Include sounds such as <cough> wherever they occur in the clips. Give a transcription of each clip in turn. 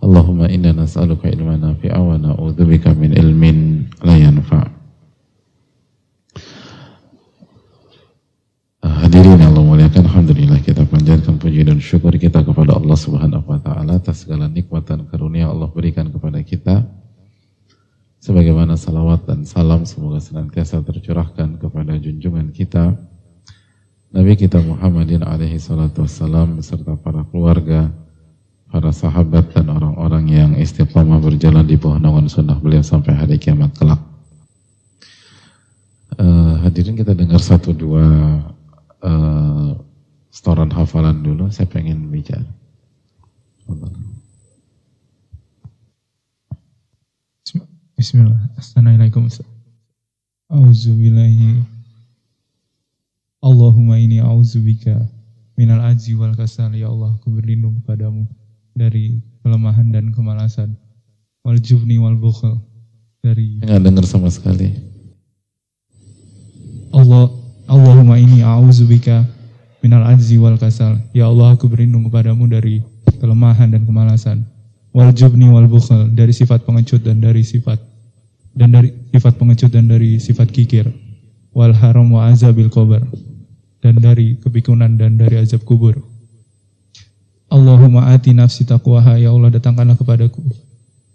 Allahumma inna nas'aluka ilman nafi'a wa na'udzubika min ilmin la yanfa'. Hadirin Allah muliakan Alhamdulillah kita panjatkan puji dan syukur kita kepada Allah subhanahu wa ta'ala atas segala nikmat dan karunia Allah berikan kepada kita sebagaimana salawat dan salam semoga senantiasa tercurahkan kepada junjungan kita Nabi kita Muhammadin alaihi salatu wassalam beserta para keluarga para sahabat dan orang-orang yang istiqomah berjalan di bawah naungan sunnah beliau sampai hari kiamat kelak. Uh, hadirin kita dengar satu dua uh, setoran hafalan dulu. Saya pengen bicara. Bismillah. Assalamualaikum. Auzubillahi. Allahumma ini auzubika minal aji wal kasal ya Allah aku berlindung kepadamu dari kelemahan dan kemalasan. Wal jubni wal bukhl dari Enggak dengar sama sekali. Allah Allahumma ini a'udzubika minal ajzi wal kasal. Ya Allah aku berlindung kepadamu dari kelemahan dan kemalasan. Wal jubni wal bukhl dari sifat pengecut dan dari sifat dan dari sifat pengecut dan dari sifat kikir. Wal haram wa azabil qabr dan dari kepikunan dan dari azab kubur. Allahumma ati nafsi taqwaha ya Allah datangkanlah kepadaku.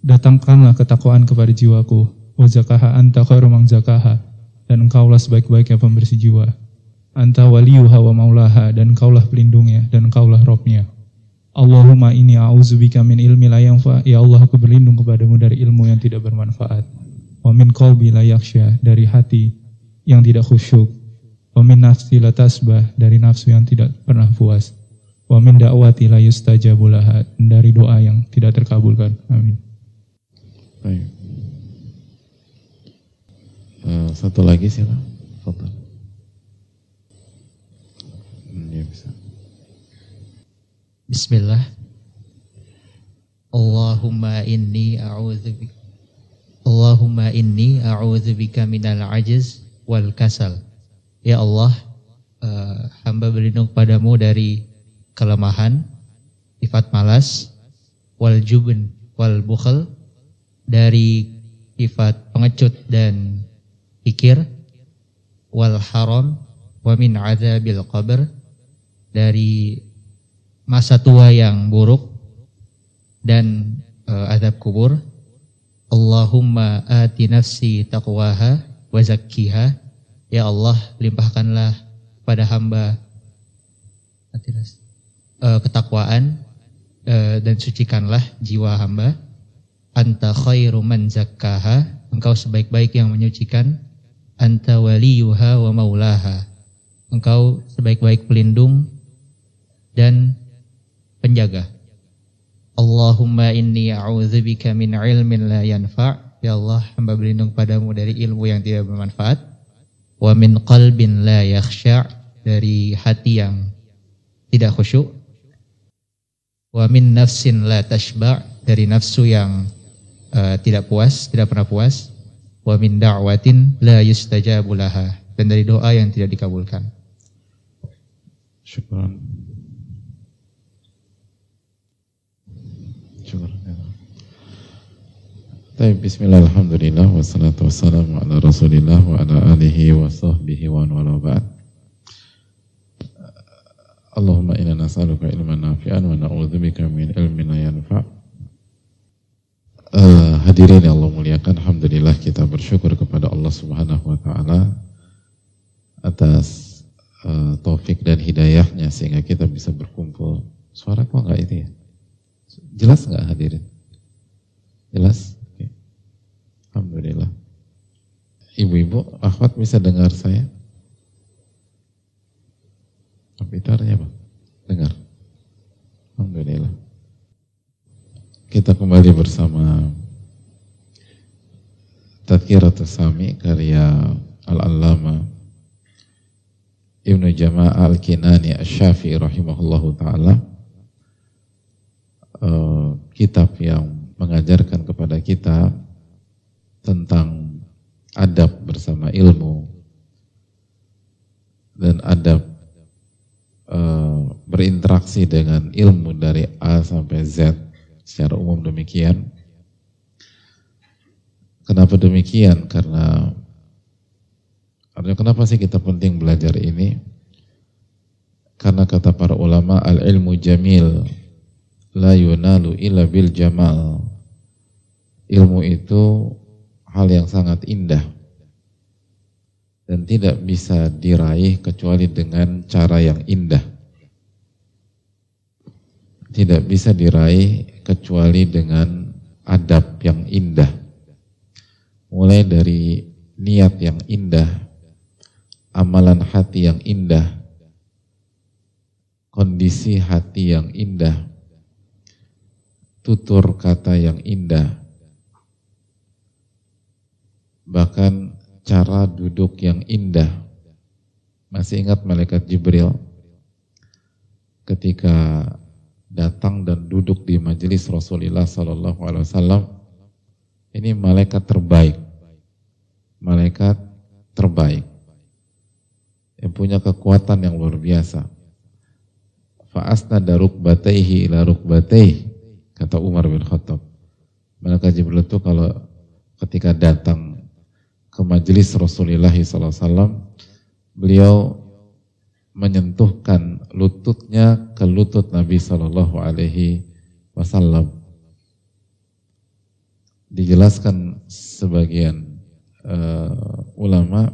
Datangkanlah ketakwaan kepada jiwaku. Wa zakaha anta khairu man zakaha dan engkaulah sebaik-baiknya pembersih jiwa. Anta waliyuha wa maulaha dan engkaulah pelindungnya dan engkaulah robnya. Allahumma ini a'udzubika min ilmi la yanfa. Ya Allah aku berlindung kepadamu dari ilmu yang tidak bermanfaat. Wa min qalbi la yakhsha dari hati yang tidak khusyuk. Wa min nafsi la tasbah dari nafsu yang tidak pernah puas Wa min da'wati la yustajabu laha dari doa yang tidak terkabulkan. Amin. Baik. Uh, satu lagi siapa? Foto. Hmm, ya bisa. Bismillah. Allahumma inni a'udzubika Allahumma inni a'udzubika minal ajiz wal kasal. Ya Allah, uh, hamba berlindung padamu dari kelemahan, sifat malas, wal jubn wal bukhl dari sifat pengecut dan pikir, wal haram wa min azabil qabr dari masa tua yang buruk dan uh, azab kubur. Allahumma ati nafsi taqwaha wa zakkiha. Ya Allah, limpahkanlah pada hamba ati nafsi uh, ketakwaan uh, dan sucikanlah jiwa hamba. Anta khairu man zakkaha, engkau sebaik-baik yang menyucikan. Anta waliyuha wa maulaha, engkau sebaik-baik pelindung dan penjaga. Allahumma inni a'udzubika min ilmin la yanfa' Ya Allah, hamba berlindung padamu dari ilmu yang tidak bermanfaat. Wa min qalbin la yakhsha' dari hati yang tidak khusyuk wa min nafsin la tashba' dari nafsu yang uh, tidak puas, tidak pernah puas, wa min da'watin la yustajabu laha dan dari doa yang tidak dikabulkan. Syukran. Syukran. Baik, bismillah, alhamdulillah, wassalatu wassalamu ala rasulillah wa ala alihi wa sahbihi wa wala ba'd. Allahumma inna nas'aluka ilman nafi'an wa na'udzubika min ilmin la yanfa'. Uh, hadirin yang Allah muliakan, alhamdulillah kita bersyukur kepada Allah Subhanahu wa taala atas uh, taufik dan hidayahnya sehingga kita bisa berkumpul. Suara kok enggak itu ya? Jelas enggak hadirin? Jelas? Okay. Alhamdulillah. Ibu-ibu, akhwat bisa dengar saya? Komputernya Pak, dengar. Alhamdulillah. kita kembali bersama Tadkiratul Sami karya Al-Allama Ibnu Jama'ah Al-Kinani Asy-Syafi'i rahimahullahu taala uh, kitab yang mengajarkan kepada kita tentang adab bersama ilmu dan adab uh, berinteraksi dengan ilmu dari A sampai Z secara umum demikian. Kenapa demikian? Karena Artinya kenapa sih kita penting belajar ini? Karena kata para ulama al-ilmu jamil la yunalu illa bil jamal. Ilmu itu hal yang sangat indah dan tidak bisa diraih kecuali dengan cara yang indah. Tidak bisa diraih kecuali dengan adab yang indah. Mulai dari niat yang indah, amalan hati yang indah, kondisi hati yang indah, tutur kata yang indah, bahkan cara duduk yang indah. Masih ingat malaikat Jibril ketika datang dan duduk di majelis Rasulullah Sallallahu Alaihi Wasallam. Ini malaikat terbaik, malaikat terbaik yang punya kekuatan yang luar biasa. Fa'asna daruk bataihi ila rukbataihi, kata Umar bin Khattab. Malaikat Jibril itu kalau ketika datang ke majelis Rasulullah SAW, beliau menyentuhkan lututnya ke lutut Nabi Shallallahu Alaihi Wasallam. Dijelaskan sebagian uh, ulama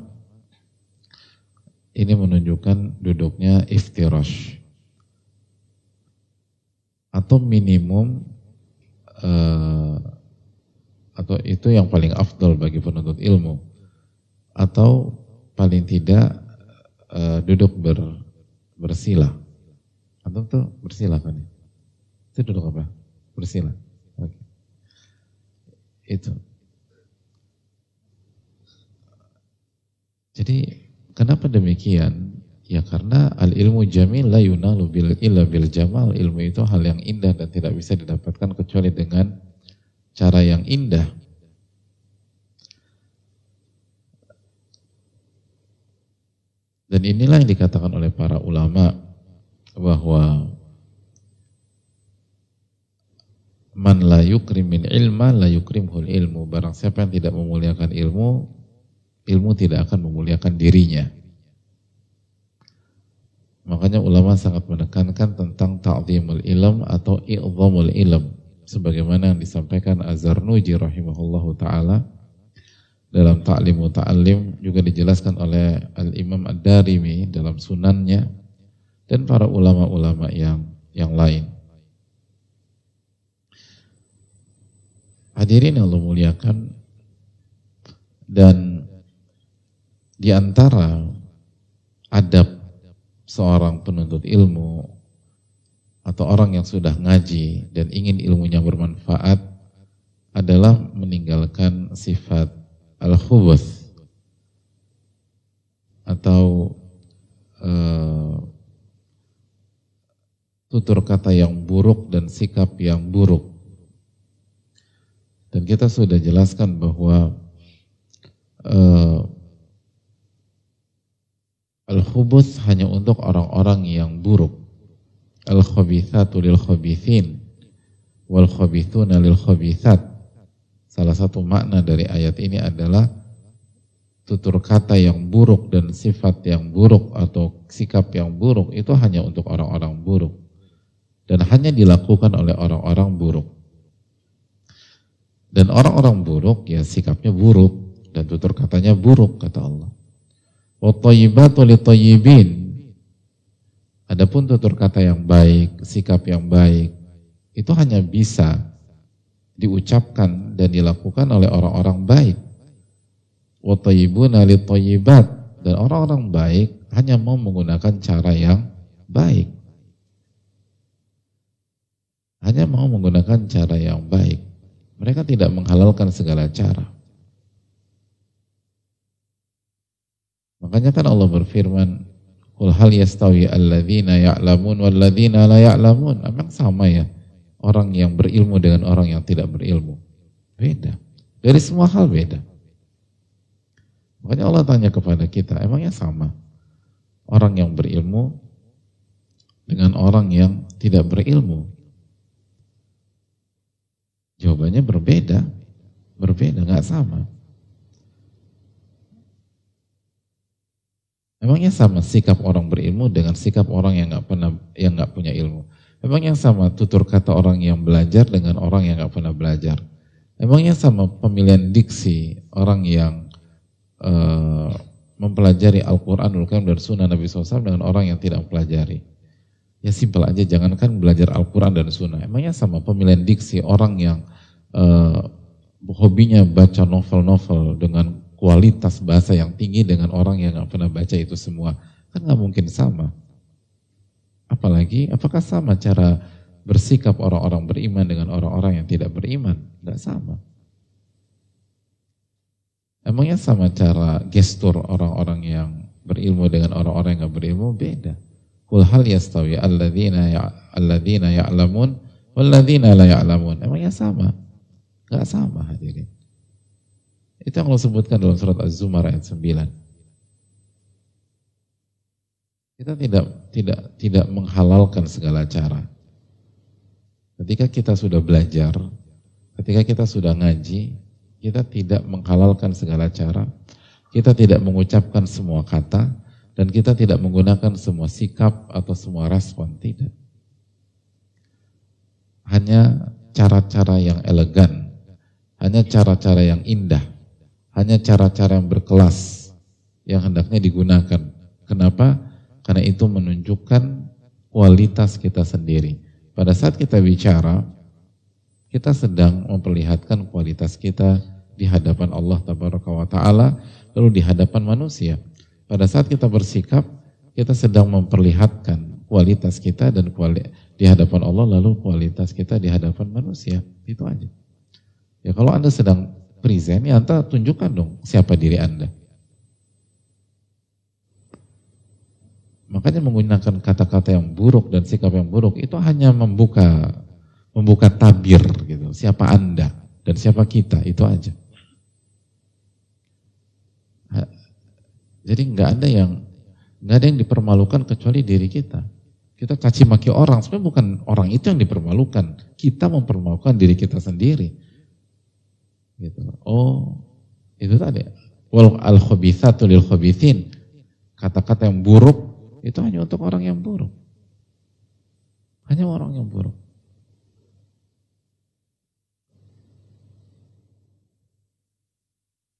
ini menunjukkan duduknya iftirash atau minimum uh, atau itu yang paling afdol bagi penuntut ilmu atau paling tidak uh, duduk ber, bersila atau tuh bersila kan itu duduk apa bersila itu jadi Kenapa demikian? Ya karena al ilmu jamil la yunalu bil illa bil jamal. Ilmu itu hal yang indah dan tidak bisa didapatkan kecuali dengan cara yang indah. Dan inilah yang dikatakan oleh para ulama bahwa man la yukrim min ilma la yukrimhul ilmu. Barang siapa yang tidak memuliakan ilmu, ilmu tidak akan memuliakan dirinya. Makanya ulama sangat menekankan tentang ta'zimul ilm atau i'zamul ilm sebagaimana yang disampaikan Azarnuji rahimahullahu taala dalam Ta'limu Ta'lim juga dijelaskan oleh Al-Imam Ad-Darimi dalam sunannya dan para ulama-ulama yang yang lain. Hadirin yang Allah muliakan dan di antara adab seorang penuntut ilmu atau orang yang sudah ngaji dan ingin ilmunya bermanfaat adalah meninggalkan sifat al-khubuth atau uh, tutur kata yang buruk dan sikap yang buruk. Dan kita sudah jelaskan bahwa uh, Al-khubus hanya untuk orang-orang yang buruk. Al-khabithatu lil khabithin wal khabithuna lil khabithat. Salah satu makna dari ayat ini adalah tutur kata yang buruk dan sifat yang buruk atau sikap yang buruk itu hanya untuk orang-orang buruk dan hanya dilakukan oleh orang-orang buruk. Dan orang-orang buruk ya sikapnya buruk dan tutur katanya buruk kata Allah. Adapun tutur kata yang baik, sikap yang baik, itu hanya bisa diucapkan dan dilakukan oleh orang-orang baik. Litayyibat. Dan orang-orang baik hanya mau menggunakan cara yang baik. hanya mau menggunakan cara yang baik. Mereka tidak menghalalkan segala cara. Makanya kan Allah berfirman, "Qul hal yastawi alladzina ya'lamun walladzina la ya'lamun?" Emang sama ya orang yang berilmu dengan orang yang tidak berilmu? Beda. Dari semua hal beda. Makanya Allah tanya kepada kita, emangnya sama? Orang yang berilmu dengan orang yang tidak berilmu. Jawabannya berbeda, berbeda, nggak sama. Emangnya sama sikap orang berilmu dengan sikap orang yang nggak pernah yang nggak punya ilmu? Emangnya sama tutur kata orang yang belajar dengan orang yang nggak pernah belajar? Emangnya sama pemilihan diksi orang yang uh, mempelajari Al-Quran, Al-Quran dan Sunnah Nabi SAW dengan orang yang tidak mempelajari? Ya simpel aja, jangankan belajar Al-Quran dan Sunnah. Emangnya sama pemilihan diksi orang yang uh, hobinya baca novel-novel dengan kualitas bahasa yang tinggi dengan orang yang nggak pernah baca itu semua. Kan nggak mungkin sama. Apalagi, apakah sama cara bersikap orang-orang beriman dengan orang-orang yang tidak beriman? Nggak sama. Emangnya sama cara gestur orang-orang yang berilmu dengan orang-orang yang nggak berilmu? Beda. Kul hal yastawi alladzina ya alladzina ya'lamun walladzina la ya'lamun. Emangnya sama? Enggak sama hadirin. Itu yang Allah sebutkan dalam surat Az-Zumar ayat 9. Kita tidak tidak tidak menghalalkan segala cara. Ketika kita sudah belajar, ketika kita sudah ngaji, kita tidak menghalalkan segala cara, kita tidak mengucapkan semua kata, dan kita tidak menggunakan semua sikap atau semua respon, tidak. Hanya cara-cara yang elegan, hanya cara-cara yang indah, hanya cara-cara yang berkelas yang hendaknya digunakan. Kenapa? Karena itu menunjukkan kualitas kita sendiri. Pada saat kita bicara, kita sedang memperlihatkan kualitas kita di hadapan Allah Taala, lalu di hadapan manusia. Pada saat kita bersikap, kita sedang memperlihatkan kualitas kita dan kuali, di hadapan Allah lalu kualitas kita di hadapan manusia. Itu aja. Ya kalau Anda sedang present, ya Anda tunjukkan dong siapa diri Anda. Makanya menggunakan kata-kata yang buruk dan sikap yang buruk itu hanya membuka membuka tabir gitu. Siapa Anda dan siapa kita, itu aja. Jadi nggak ada yang nggak ada yang dipermalukan kecuali diri kita. Kita caci maki orang, sebenarnya bukan orang itu yang dipermalukan. Kita mempermalukan diri kita sendiri. Gitu. Oh, itu tadi. Wal al khabithatu lil. Kata-kata yang buruk itu hanya untuk orang yang buruk. Hanya orang yang buruk.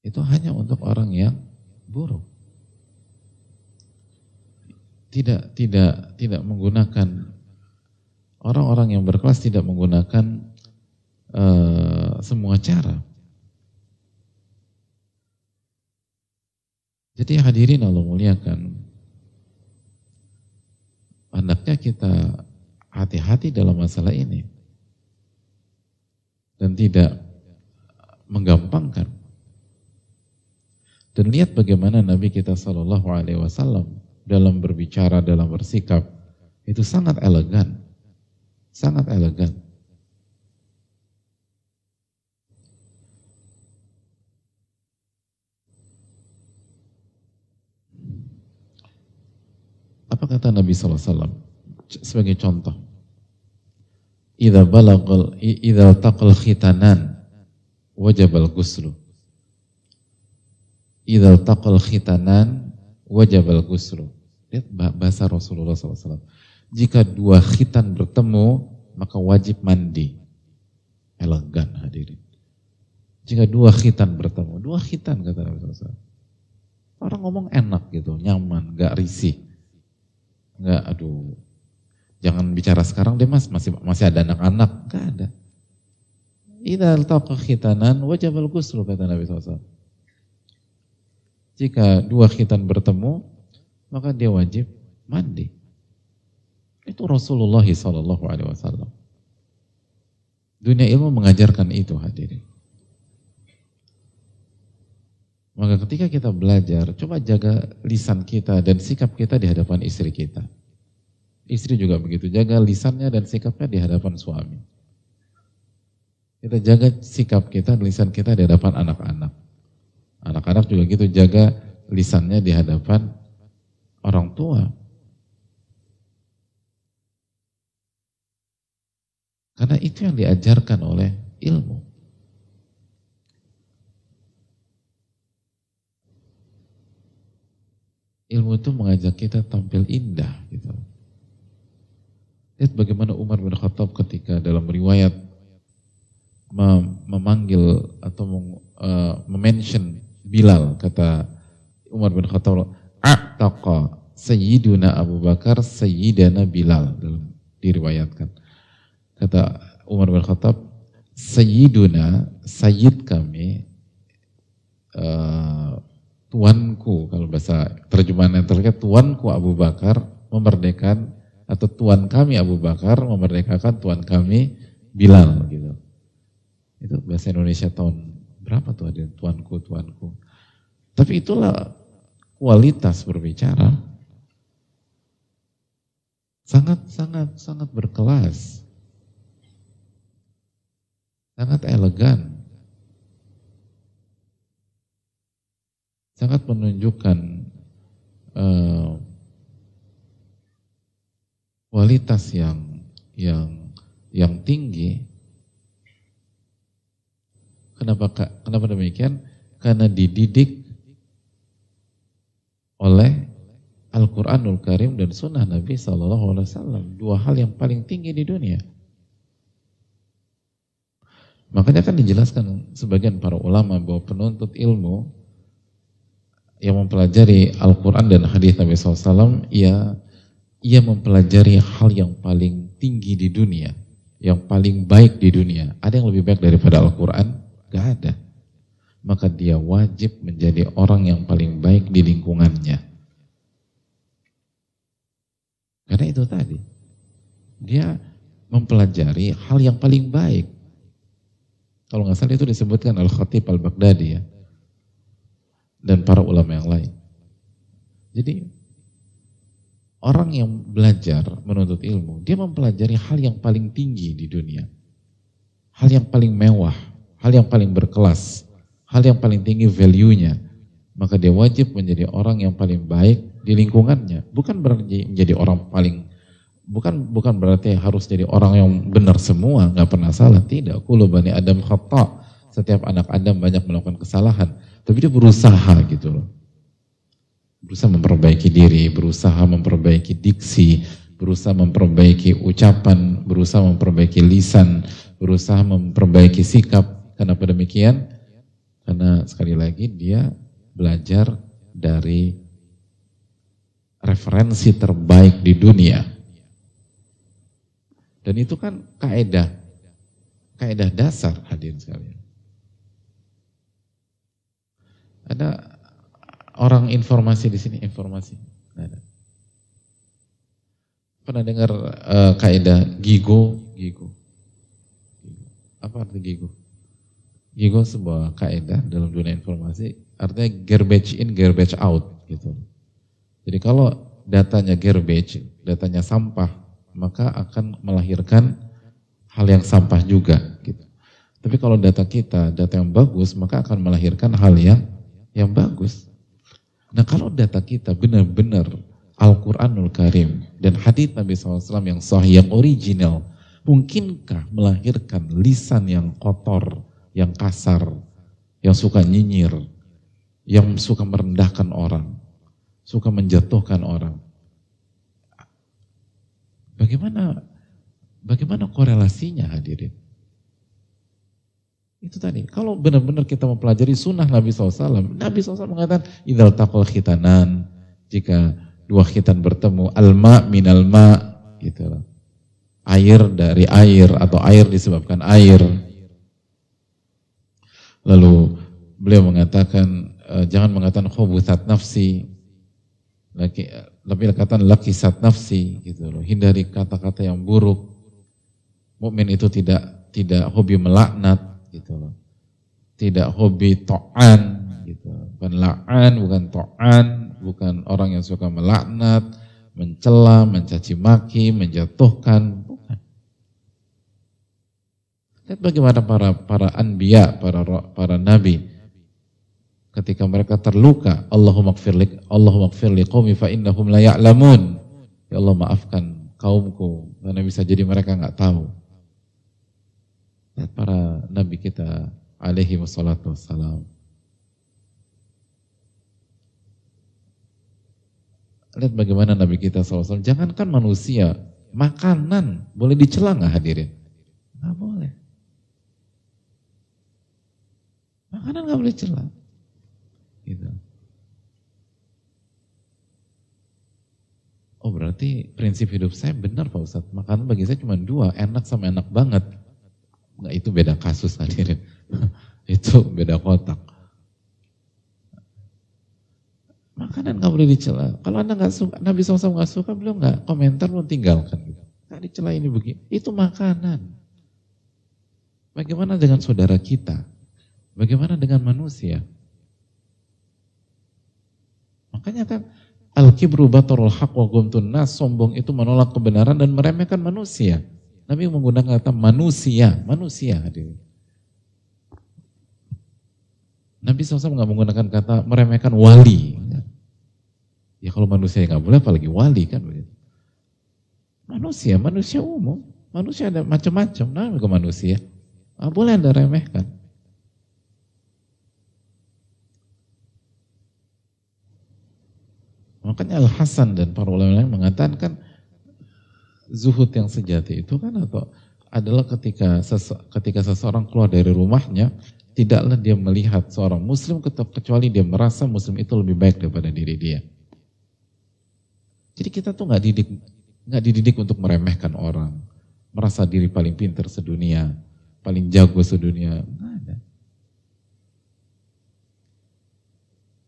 Itu hanya untuk orang yang buruk tidak tidak tidak menggunakan orang-orang yang berkelas tidak menggunakan uh, semua cara. Jadi hadirin Allah muliakan, hendaknya kita hati-hati dalam masalah ini dan tidak menggampangkan. Dan lihat bagaimana Nabi kita Shallallahu Alaihi Wasallam dalam berbicara, dalam bersikap, itu sangat elegan. Sangat elegan. Apa kata Nabi SAW? Sebagai contoh. Idza balagal idza taqal khitanan wajabal guslu. Idza taqal khitanan wajab al-ghuslu. Lihat bahasa Rasulullah SAW. Jika dua khitan bertemu, maka wajib mandi. Elegan hadirin. Jika dua khitan bertemu, dua khitan kata Nabi SAW. Orang ngomong enak gitu, nyaman, gak risih. Gak, aduh, jangan bicara sekarang deh mas, masih masih ada anak-anak. Gak ada. Idza altaqa khitanan wajib al-ghuslu kata Nabi SAW. Jika dua khitan bertemu, maka dia wajib mandi. Itu Rasulullah Wasallam. Dunia ilmu mengajarkan itu hadirin. Maka ketika kita belajar, coba jaga lisan kita dan sikap kita di hadapan istri kita. Istri juga begitu, jaga lisannya dan sikapnya di hadapan suami. Kita jaga sikap kita, lisan kita di hadapan anak-anak. Anak-anak juga gitu, jaga lisannya di hadapan orang tua. Karena itu yang diajarkan oleh ilmu. ilmu itu mengajak kita tampil indah gitu. Lihat bagaimana Umar bin Khattab ketika dalam riwayat memanggil atau uh, memention Bilal kata Umar bin Khattab A'taqa Sayyiduna Abu Bakar Sayyidana Bilal dalam diriwayatkan. Kata Umar bin Khattab Sayyiduna Sayyid kami uh, tuanku kalau bahasa terjemahan yang terlihat tuanku Abu Bakar memerdekakan atau tuan kami Abu Bakar memerdekakan tuan kami Bilal gitu. Itu bahasa Indonesia tahun berapa tuh ada tuanku tuanku. Tapi itulah kualitas berbicara. Sangat sangat sangat berkelas. Sangat elegan. sangat menunjukkan uh, kualitas yang yang yang tinggi. Kenapa kenapa demikian? Karena dididik oleh Al-Quranul Karim dan Sunnah Nabi Sallallahu Alaihi Wasallam dua hal yang paling tinggi di dunia. Makanya kan dijelaskan sebagian para ulama bahwa penuntut ilmu yang mempelajari Al-Quran dan hadis Nabi SAW, ia, ia mempelajari hal yang paling tinggi di dunia, yang paling baik di dunia. Ada yang lebih baik daripada Al-Quran? Gak ada. Maka dia wajib menjadi orang yang paling baik di lingkungannya. Karena itu tadi, dia mempelajari hal yang paling baik. Kalau nggak salah itu disebutkan Al-Khatib Al-Baghdadi ya dan para ulama yang lain. Jadi orang yang belajar menuntut ilmu, dia mempelajari hal yang paling tinggi di dunia. Hal yang paling mewah, hal yang paling berkelas, hal yang paling tinggi value-nya. Maka dia wajib menjadi orang yang paling baik di lingkungannya. Bukan berarti menjadi orang paling bukan bukan berarti harus jadi orang yang benar semua, nggak pernah salah. Tidak. Kulo bani Adam khata. Setiap anak Adam banyak melakukan kesalahan. Tapi dia berusaha gitu loh. Berusaha memperbaiki diri, berusaha memperbaiki diksi, berusaha memperbaiki ucapan, berusaha memperbaiki lisan, berusaha memperbaiki sikap. Kenapa demikian? Karena sekali lagi dia belajar dari referensi terbaik di dunia. Dan itu kan kaedah, kaedah dasar hadirin sekalian. Ada orang informasi di sini, informasi. Ada. Pernah dengar uh, kaidah gigo, gigo. Apa arti gigo? Gigo sebuah kaidah dalam dunia informasi, artinya garbage in, garbage out gitu. Jadi kalau datanya garbage, datanya sampah, maka akan melahirkan hal yang sampah juga gitu. Tapi kalau data kita, data yang bagus, maka akan melahirkan hal yang yang bagus. Nah kalau data kita benar-benar Al-Quranul Karim dan hadith Nabi SAW yang sahih, yang original, mungkinkah melahirkan lisan yang kotor, yang kasar, yang suka nyinyir, yang suka merendahkan orang, suka menjatuhkan orang. Bagaimana bagaimana korelasinya hadirin? Itu tadi, kalau benar-benar kita mempelajari sunnah Nabi SAW, Nabi SAW mengatakan, idal takol khitanan, jika dua khitan bertemu, alma min alma, gitu loh. Air dari air, atau air disebabkan air. Lalu beliau mengatakan, e, jangan mengatakan khubuthat nafsi, laki, lebih katakan lakisat nafsi, gitu loh. Hindari kata-kata yang buruk. Mukmin itu tidak tidak hobi melaknat. Tidak hobi to'an gitu. Bukan la'an, bukan to'an, bukan orang yang suka melaknat, mencela, mencaci maki, menjatuhkan, bukan. Lihat bagaimana para para anbiya, para para nabi ketika mereka terluka, Allahumma gfirli Allahumma gfirli qaumi fa innahum. Ya Allah maafkan kaumku karena bisa jadi mereka nggak tahu. Lihat para nabi kita alaihi wassalatu wassalam. Lihat bagaimana Nabi kita SAW. Jangankan manusia, makanan boleh dicela nggak hadirin? Nggak boleh. Makanan nggak boleh celah. Gitu. Oh berarti prinsip hidup saya benar Pak Ustadz. Makanan bagi saya cuma dua, enak sama enak banget. Nggak itu beda kasus hadirin. <laughs> itu beda kotak. Makanan nggak boleh dicela. Kalau anda nggak suka, Nabi SAW nggak suka, beliau nggak komentar, belum tinggalkan. Nggak dicela ini begini. Itu makanan. Bagaimana dengan saudara kita? Bagaimana dengan manusia? Makanya kan Al-kibru batarul haq wa gumtun nas, sombong itu menolak kebenaran dan meremehkan manusia. Nabi menggunakan kata manusia, manusia hadir. Nabi SAW nggak menggunakan kata meremehkan wali. Ya kalau manusia nggak boleh, apalagi wali kan. Manusia, manusia umum, manusia ada macam-macam. Nah, ke manusia, ah, boleh anda remehkan. Makanya Al Hasan dan para ulama lain mengatakan zuhud yang sejati itu kan atau adalah ketika ketika seseorang keluar dari rumahnya tidaklah dia melihat seorang muslim kecuali dia merasa muslim itu lebih baik daripada diri dia. Jadi kita tuh nggak didik nggak dididik untuk meremehkan orang, merasa diri paling pintar sedunia, paling jago sedunia.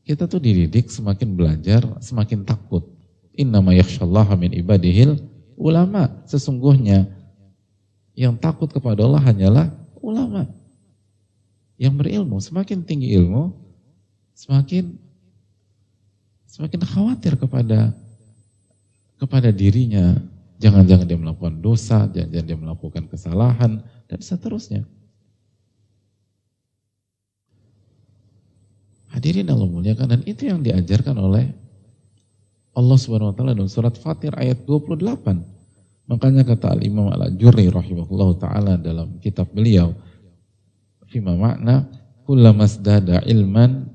Kita tuh dididik semakin belajar, semakin takut. Innama yakhshallaha min ibadihil ulama. Sesungguhnya yang takut kepada Allah hanyalah ulama. Yang berilmu, semakin tinggi ilmu, semakin semakin khawatir kepada kepada dirinya. Jangan-jangan dia melakukan dosa, jangan-jangan dia melakukan kesalahan, dan seterusnya. Hadirin Allah muliakan dan itu yang diajarkan oleh Allah Subhanahu wa taala dalam surat Fatir ayat 28. Makanya kata Al-Imam Al-Ajurri rahimahullah taala dalam kitab beliau fima makna kullamasdada ilman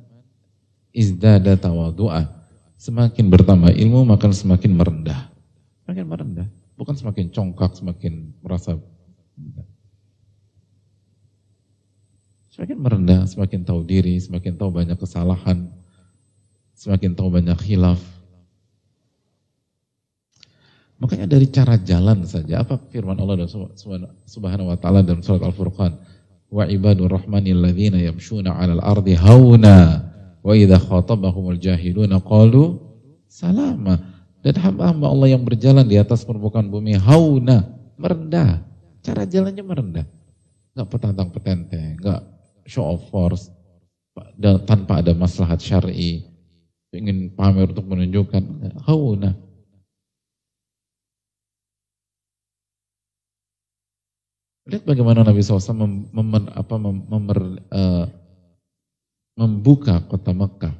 izdada tawadu'a. Semakin bertambah ilmu maka semakin merendah. Semakin merendah, bukan semakin congkak, semakin merasa Semakin merendah, semakin tahu diri, semakin tahu banyak kesalahan, semakin tahu banyak khilaf. Makanya dari cara jalan saja, apa firman Allah dan subhanahu wa ta'ala dalam surat Al-Furqan, wa ibadur rahmanil ladzina yamshuna 'alal ardi hauna wa idza khatabahumul jahiluna qalu salama. Dan hamba-hamba Allah yang berjalan di atas permukaan bumi hauna, merendah. Cara jalannya merendah. Enggak petantang petenteng, enggak show of force tanpa ada maslahat syar'i ingin pamer untuk menunjukkan hauna lihat bagaimana Nabi SAW mem, mem, apa, mem, memer, uh, membuka kota Mekah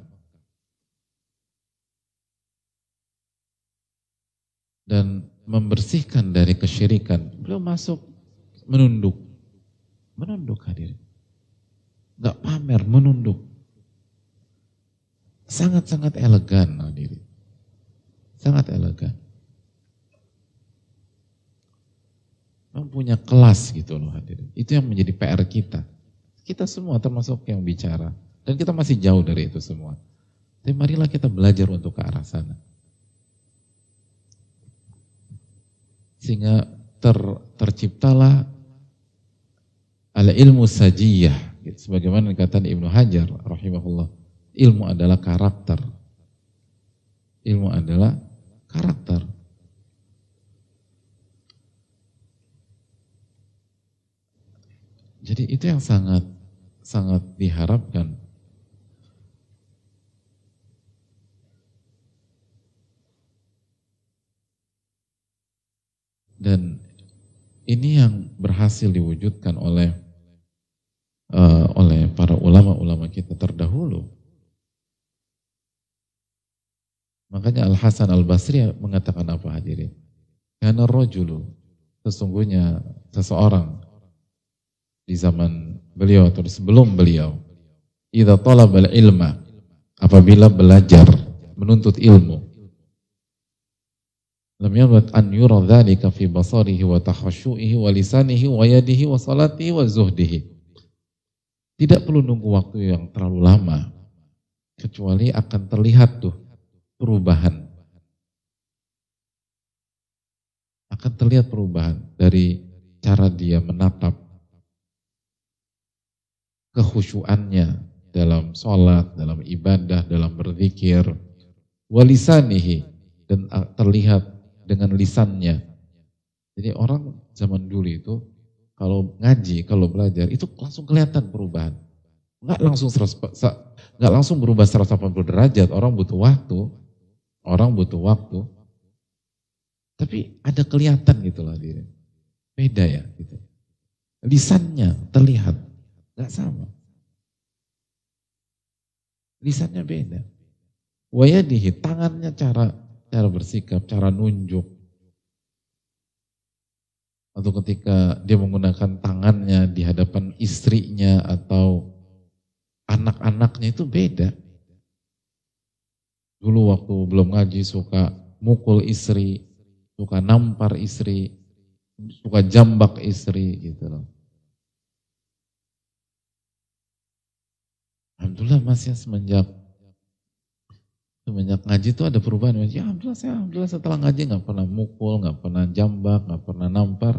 dan membersihkan dari kesyirikan beliau masuk menunduk menunduk hadirin nggak pamer, menunduk. Sangat-sangat elegan hadirin. Sangat elegan. Memang punya kelas gitu loh hadirin. Itu yang menjadi PR kita. Kita semua termasuk yang bicara. Dan kita masih jauh dari itu semua. Tapi marilah kita belajar untuk ke arah sana. Sehingga ter, terciptalah ala ilmu sajiyah sebagaimana dikatakan Ibnu Hajar rahimahullah, ilmu adalah karakter. Ilmu adalah karakter. Jadi itu yang sangat sangat diharapkan. Dan ini yang berhasil diwujudkan oleh uh, oleh para ulama-ulama kita terdahulu. Makanya Al Hasan Al Basri mengatakan apa hadirin? Karena rojulu sesungguhnya seseorang di zaman beliau atau sebelum beliau. Idza talabal ilma apabila belajar menuntut ilmu. Lam yamut an yura dzalika fi basarihi wa takhashu'ihi wa lisanihi wa yadihi wa salatihi wa zuhdihi. Tidak perlu nunggu waktu yang terlalu lama kecuali akan terlihat tuh perubahan. Akan terlihat perubahan dari cara dia menatap kekhusyuannya dalam sholat, dalam ibadah, dalam berzikir, walisanihi dan terlihat dengan lisannya. Jadi orang zaman dulu itu kalau ngaji, kalau belajar itu langsung kelihatan perubahan. Enggak langsung enggak langsung berubah 180 derajat, orang butuh waktu. Orang butuh waktu. Tapi ada kelihatan gitu lah diri. Beda ya gitu. Lisannya terlihat Gak sama. Lisannya beda. Wayadihi, tangannya cara cara bersikap, cara nunjuk. Atau ketika dia menggunakan tangannya di hadapan istrinya atau anak-anaknya itu beda. Dulu waktu belum ngaji suka mukul istri, suka nampar istri, suka jambak istri gitu loh. Alhamdulillah masih semenjak semenjak ngaji itu ada perubahan. Ya alhamdulillah saya alhamdulillah setelah ngaji nggak pernah mukul, nggak pernah jambak, nggak pernah nampar.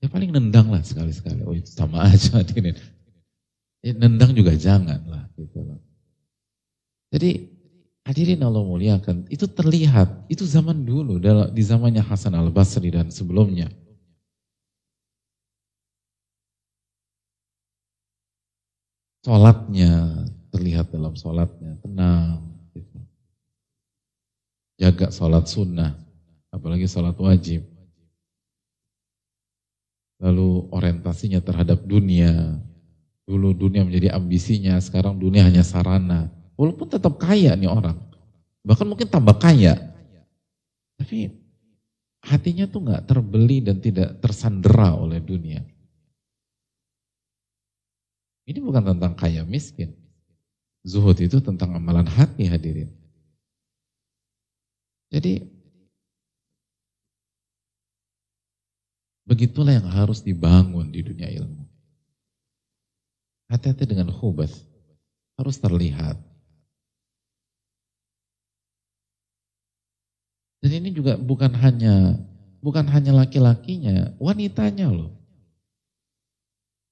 Ya paling nendang lah sekali-sekali. Oh itu sama <laughs> aja ini. Ya, nendang juga jangan lah gitu. Jadi hadirin Allah muliakan, itu terlihat, itu zaman dulu, di zamannya Hasan al Basri dan sebelumnya. Sholatnya terlihat dalam sholatnya tenang. Gitu. Jaga sholat sunnah, apalagi sholat wajib. Lalu orientasinya terhadap dunia. Dulu dunia menjadi ambisinya, sekarang dunia hanya sarana. Walaupun tetap kaya nih orang. Bahkan mungkin tambah kaya. Tapi hatinya tuh nggak terbeli dan tidak tersandera oleh dunia. Ini bukan tentang kaya miskin. Zuhud itu tentang amalan hati hadirin. Jadi begitulah yang harus dibangun di dunia ilmu. Hati-hati dengan khubath. Harus terlihat. Dan ini juga bukan hanya bukan hanya laki-lakinya, wanitanya loh.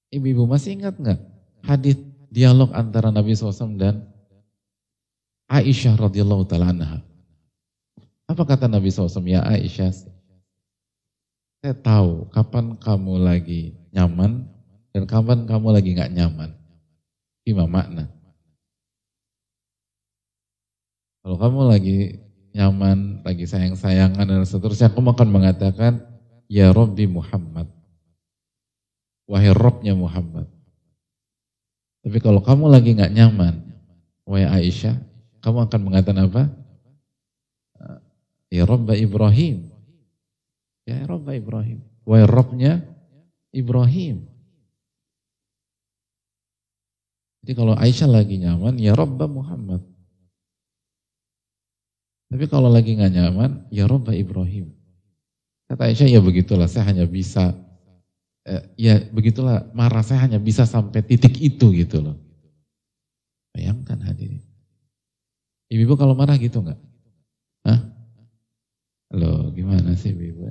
Ibu-ibu masih ingat nggak hadis dialog antara Nabi SAW dan Aisyah radhiyallahu taala anha. Apa kata Nabi SAW? Ya Aisyah, saya tahu kapan kamu lagi nyaman dan kapan kamu lagi nggak nyaman. Gimana makna? Kalau kamu lagi nyaman, lagi sayang-sayangan dan seterusnya, kamu akan mengatakan, Ya Rabbi Muhammad. Wahai Robnya Muhammad. Tapi kalau kamu lagi nggak nyaman, wahai Aisyah, kamu akan mengatakan apa? Ya Rabba Ibrahim. Ya Rabba Ibrahim. Wahai Rabbnya Ibrahim. Jadi kalau Aisyah lagi nyaman, ya Rabba Muhammad. Tapi kalau lagi nggak nyaman, ya Rabba Ibrahim. Kata Aisyah, ya begitulah, saya hanya bisa eh, ya begitulah marah saya hanya bisa sampai titik itu gitu loh. Bayangkan hadirin. Ibu-ibu kalau marah gitu nggak? Hah? Loh, gimana sih ibu-ibu?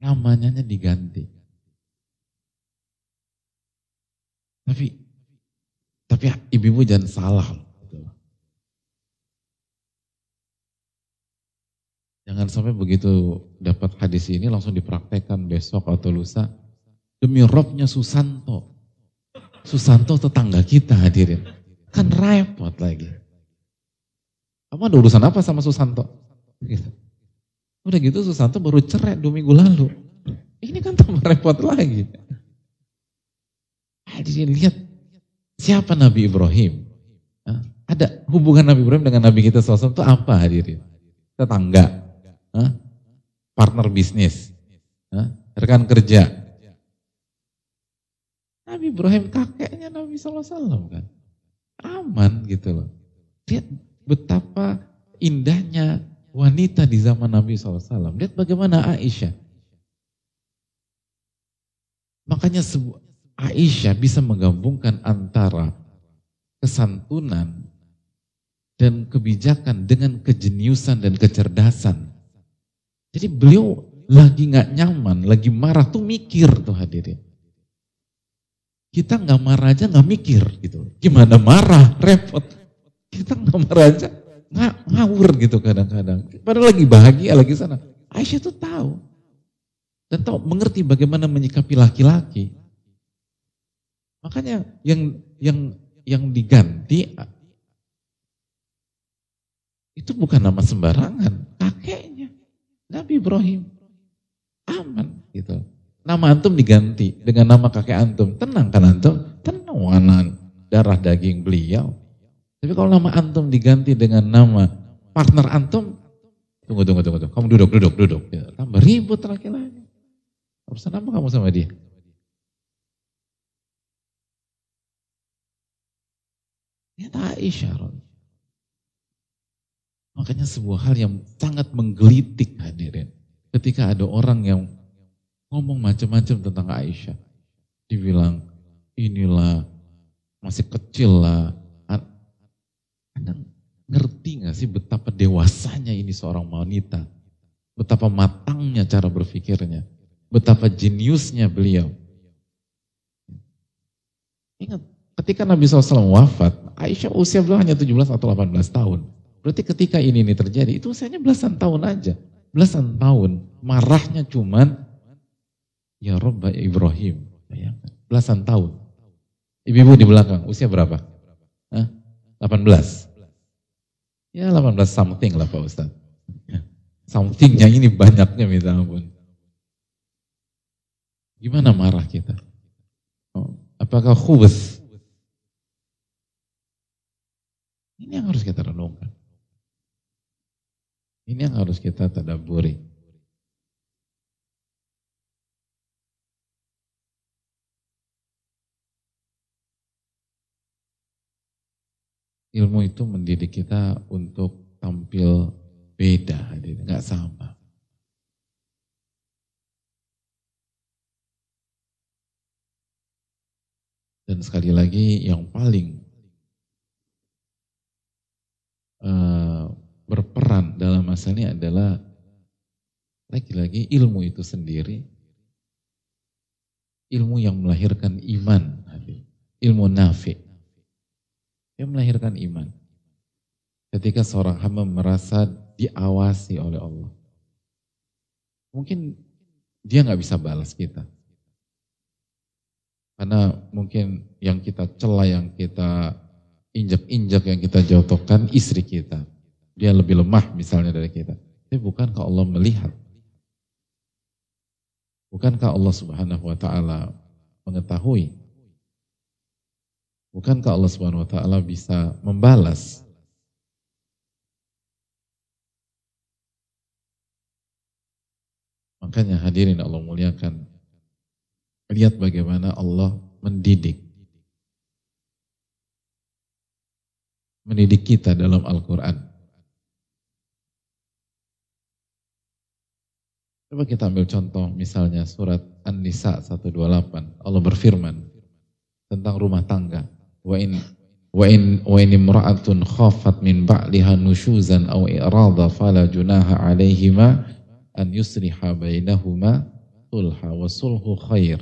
Namanya diganti. Tapi tapi ibu-ibu jangan salah. Jangan sampai begitu dapat hadis ini langsung dipraktekkan besok atau lusa. Demi robnya Susanto. Susanto tetangga kita hadirin. Kan repot lagi. Kamu ada urusan apa sama Susanto? Gitu. Udah gitu Susanto baru cerai dua minggu lalu. Ini kan tambah repot lagi. Hadirin lihat siapa Nabi Ibrahim? Ada hubungan Nabi Ibrahim dengan Nabi kita SAW itu apa hadirin? Tetangga partner bisnis, rekan kerja. Nabi Ibrahim kakeknya Nabi SAW kan. Aman gitu loh. Lihat betapa indahnya wanita di zaman Nabi SAW. Lihat bagaimana Aisyah. Makanya Aisyah bisa menggabungkan antara kesantunan dan kebijakan dengan kejeniusan dan kecerdasan. Jadi beliau lagi nggak nyaman, lagi marah tuh mikir tuh hadirin. Kita nggak marah aja nggak mikir gitu. Gimana marah? Repot. Kita nggak marah aja nggak ngawur gitu kadang-kadang. Padahal lagi bahagia lagi sana. Aisyah tuh tahu dan tahu mengerti bagaimana menyikapi laki-laki. Makanya yang yang yang diganti itu bukan nama sembarangan, kakeknya. Nabi Ibrahim. Aman gitu. Nama antum diganti dengan nama kakek antum. Tenang kan antum? Tenang darah daging beliau. Tapi kalau nama antum diganti dengan nama partner antum, tunggu, tunggu, tunggu, tunggu. kamu duduk, duduk, duduk. Ya, tambah ribut laki-laki. Urusan apa kamu sama dia? Lihat Aisyah. Makanya sebuah hal yang sangat menggelitik hadirin. Ketika ada orang yang ngomong macam-macam tentang Aisyah. Dibilang, inilah, masih kecil lah. Anda ngerti gak sih betapa dewasanya ini seorang wanita? Betapa matangnya cara berpikirnya. Betapa jeniusnya beliau. Ingat, ketika Nabi SAW wafat, Aisyah usia beliau hanya 17 atau 18 tahun. Berarti ketika ini ini terjadi, itu usianya belasan tahun aja. Belasan tahun. Marahnya cuman, ya Rabb Ibrahim. Belasan tahun. Ibu-ibu di belakang, usia berapa? Hah? 18. Ya 18 something lah Pak Ustaz. Ya. Somethingnya ini banyaknya minta ampun. Gimana marah kita? Oh, apakah khubus? Ini yang harus kita renungkan. Ini yang harus kita tadaburi. Ilmu itu mendidik kita untuk tampil beda, nggak sama. Dan sekali lagi yang paling uh, berperan dalam masalah ini adalah lagi-lagi ilmu itu sendiri. Ilmu yang melahirkan iman ilmu nafi. Yang melahirkan iman. Ketika seorang hamba merasa diawasi oleh Allah. Mungkin dia nggak bisa balas kita. Karena mungkin yang kita celah yang kita injak-injak yang kita jatuhkan istri kita dia lebih lemah misalnya dari kita. Tapi bukankah Allah melihat? Bukankah Allah subhanahu wa ta'ala mengetahui? Bukankah Allah subhanahu wa ta'ala bisa membalas? Makanya hadirin Allah muliakan. Lihat bagaimana Allah mendidik. Mendidik kita dalam Al-Quran. Coba kita ambil contoh misalnya surat An-Nisa 128. Allah berfirman tentang rumah tangga. Wa in wa in wa in imra'atun khafat min ba'liha nushuzan aw i'rada fala junaha 'alaihima an yusriha bainahuma sulha wa sulhu khair.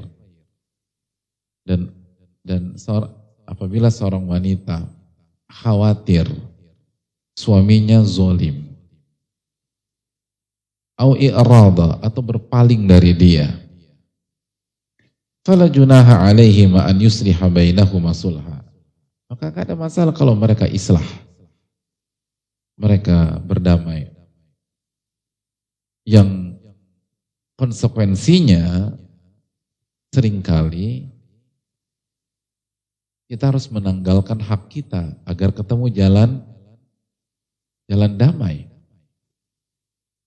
Dan dan apabila seorang wanita khawatir suaminya zolim au i'rada atau berpaling dari dia. Fala junaha alaihi ma an yusliha bainahuma sulha. Maka tidak ada masalah kalau mereka islah. Mereka berdamai. Yang konsekuensinya sering kali kita harus menanggalkan hak kita agar ketemu jalan jalan damai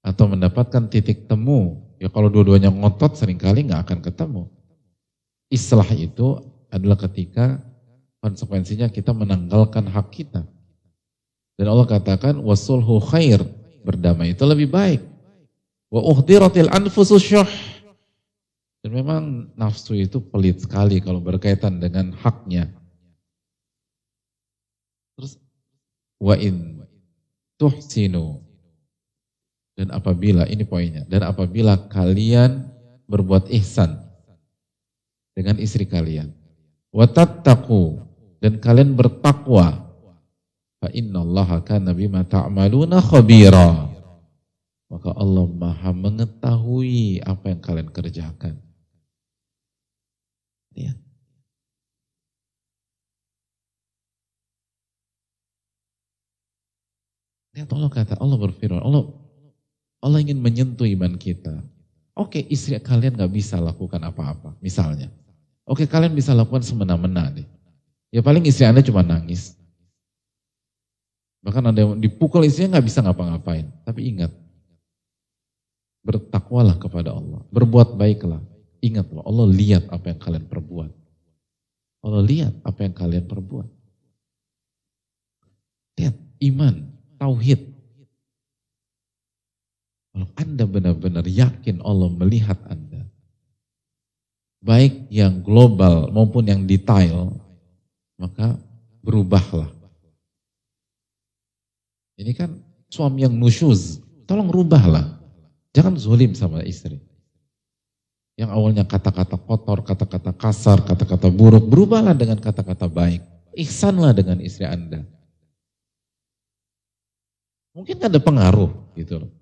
atau mendapatkan titik temu. Ya kalau dua-duanya ngotot sering kali nggak akan ketemu. Islah itu adalah ketika konsekuensinya kita menanggalkan hak kita. Dan Allah katakan wasulhu khair, berdamai itu lebih baik. Wa uhdiratil anfusus syuh. Dan memang nafsu itu pelit sekali kalau berkaitan dengan haknya. Terus wa in tuhsinu dan apabila, ini poinnya, dan apabila kalian berbuat ihsan dengan istri kalian, watattaku dan kalian bertakwa, fa innallaha kana bima ta'maluna khabira. Maka Allah Maha mengetahui apa yang kalian kerjakan. Ya. Lihat Allah kata, Allah berfirman, Allah Allah ingin menyentuh iman kita. Oke, istri kalian gak bisa lakukan apa-apa, misalnya. Oke, kalian bisa lakukan semena-mena deh. Ya paling istri Anda cuma nangis. Bahkan ada yang dipukul istrinya gak bisa ngapa-ngapain. Tapi ingat, bertakwalah kepada Allah. Berbuat baiklah. Ingat loh, Allah lihat apa yang kalian perbuat. Allah lihat apa yang kalian perbuat. Lihat, iman, tauhid, kalau Anda benar-benar yakin Allah melihat Anda, baik yang global maupun yang detail, maka berubahlah. Ini kan suami yang nusyuz, tolong rubahlah. Jangan zulim sama istri. Yang awalnya kata-kata kotor, kata-kata kasar, kata-kata buruk, berubahlah dengan kata-kata baik. Ihsanlah dengan istri Anda. Mungkin ada pengaruh gitu loh.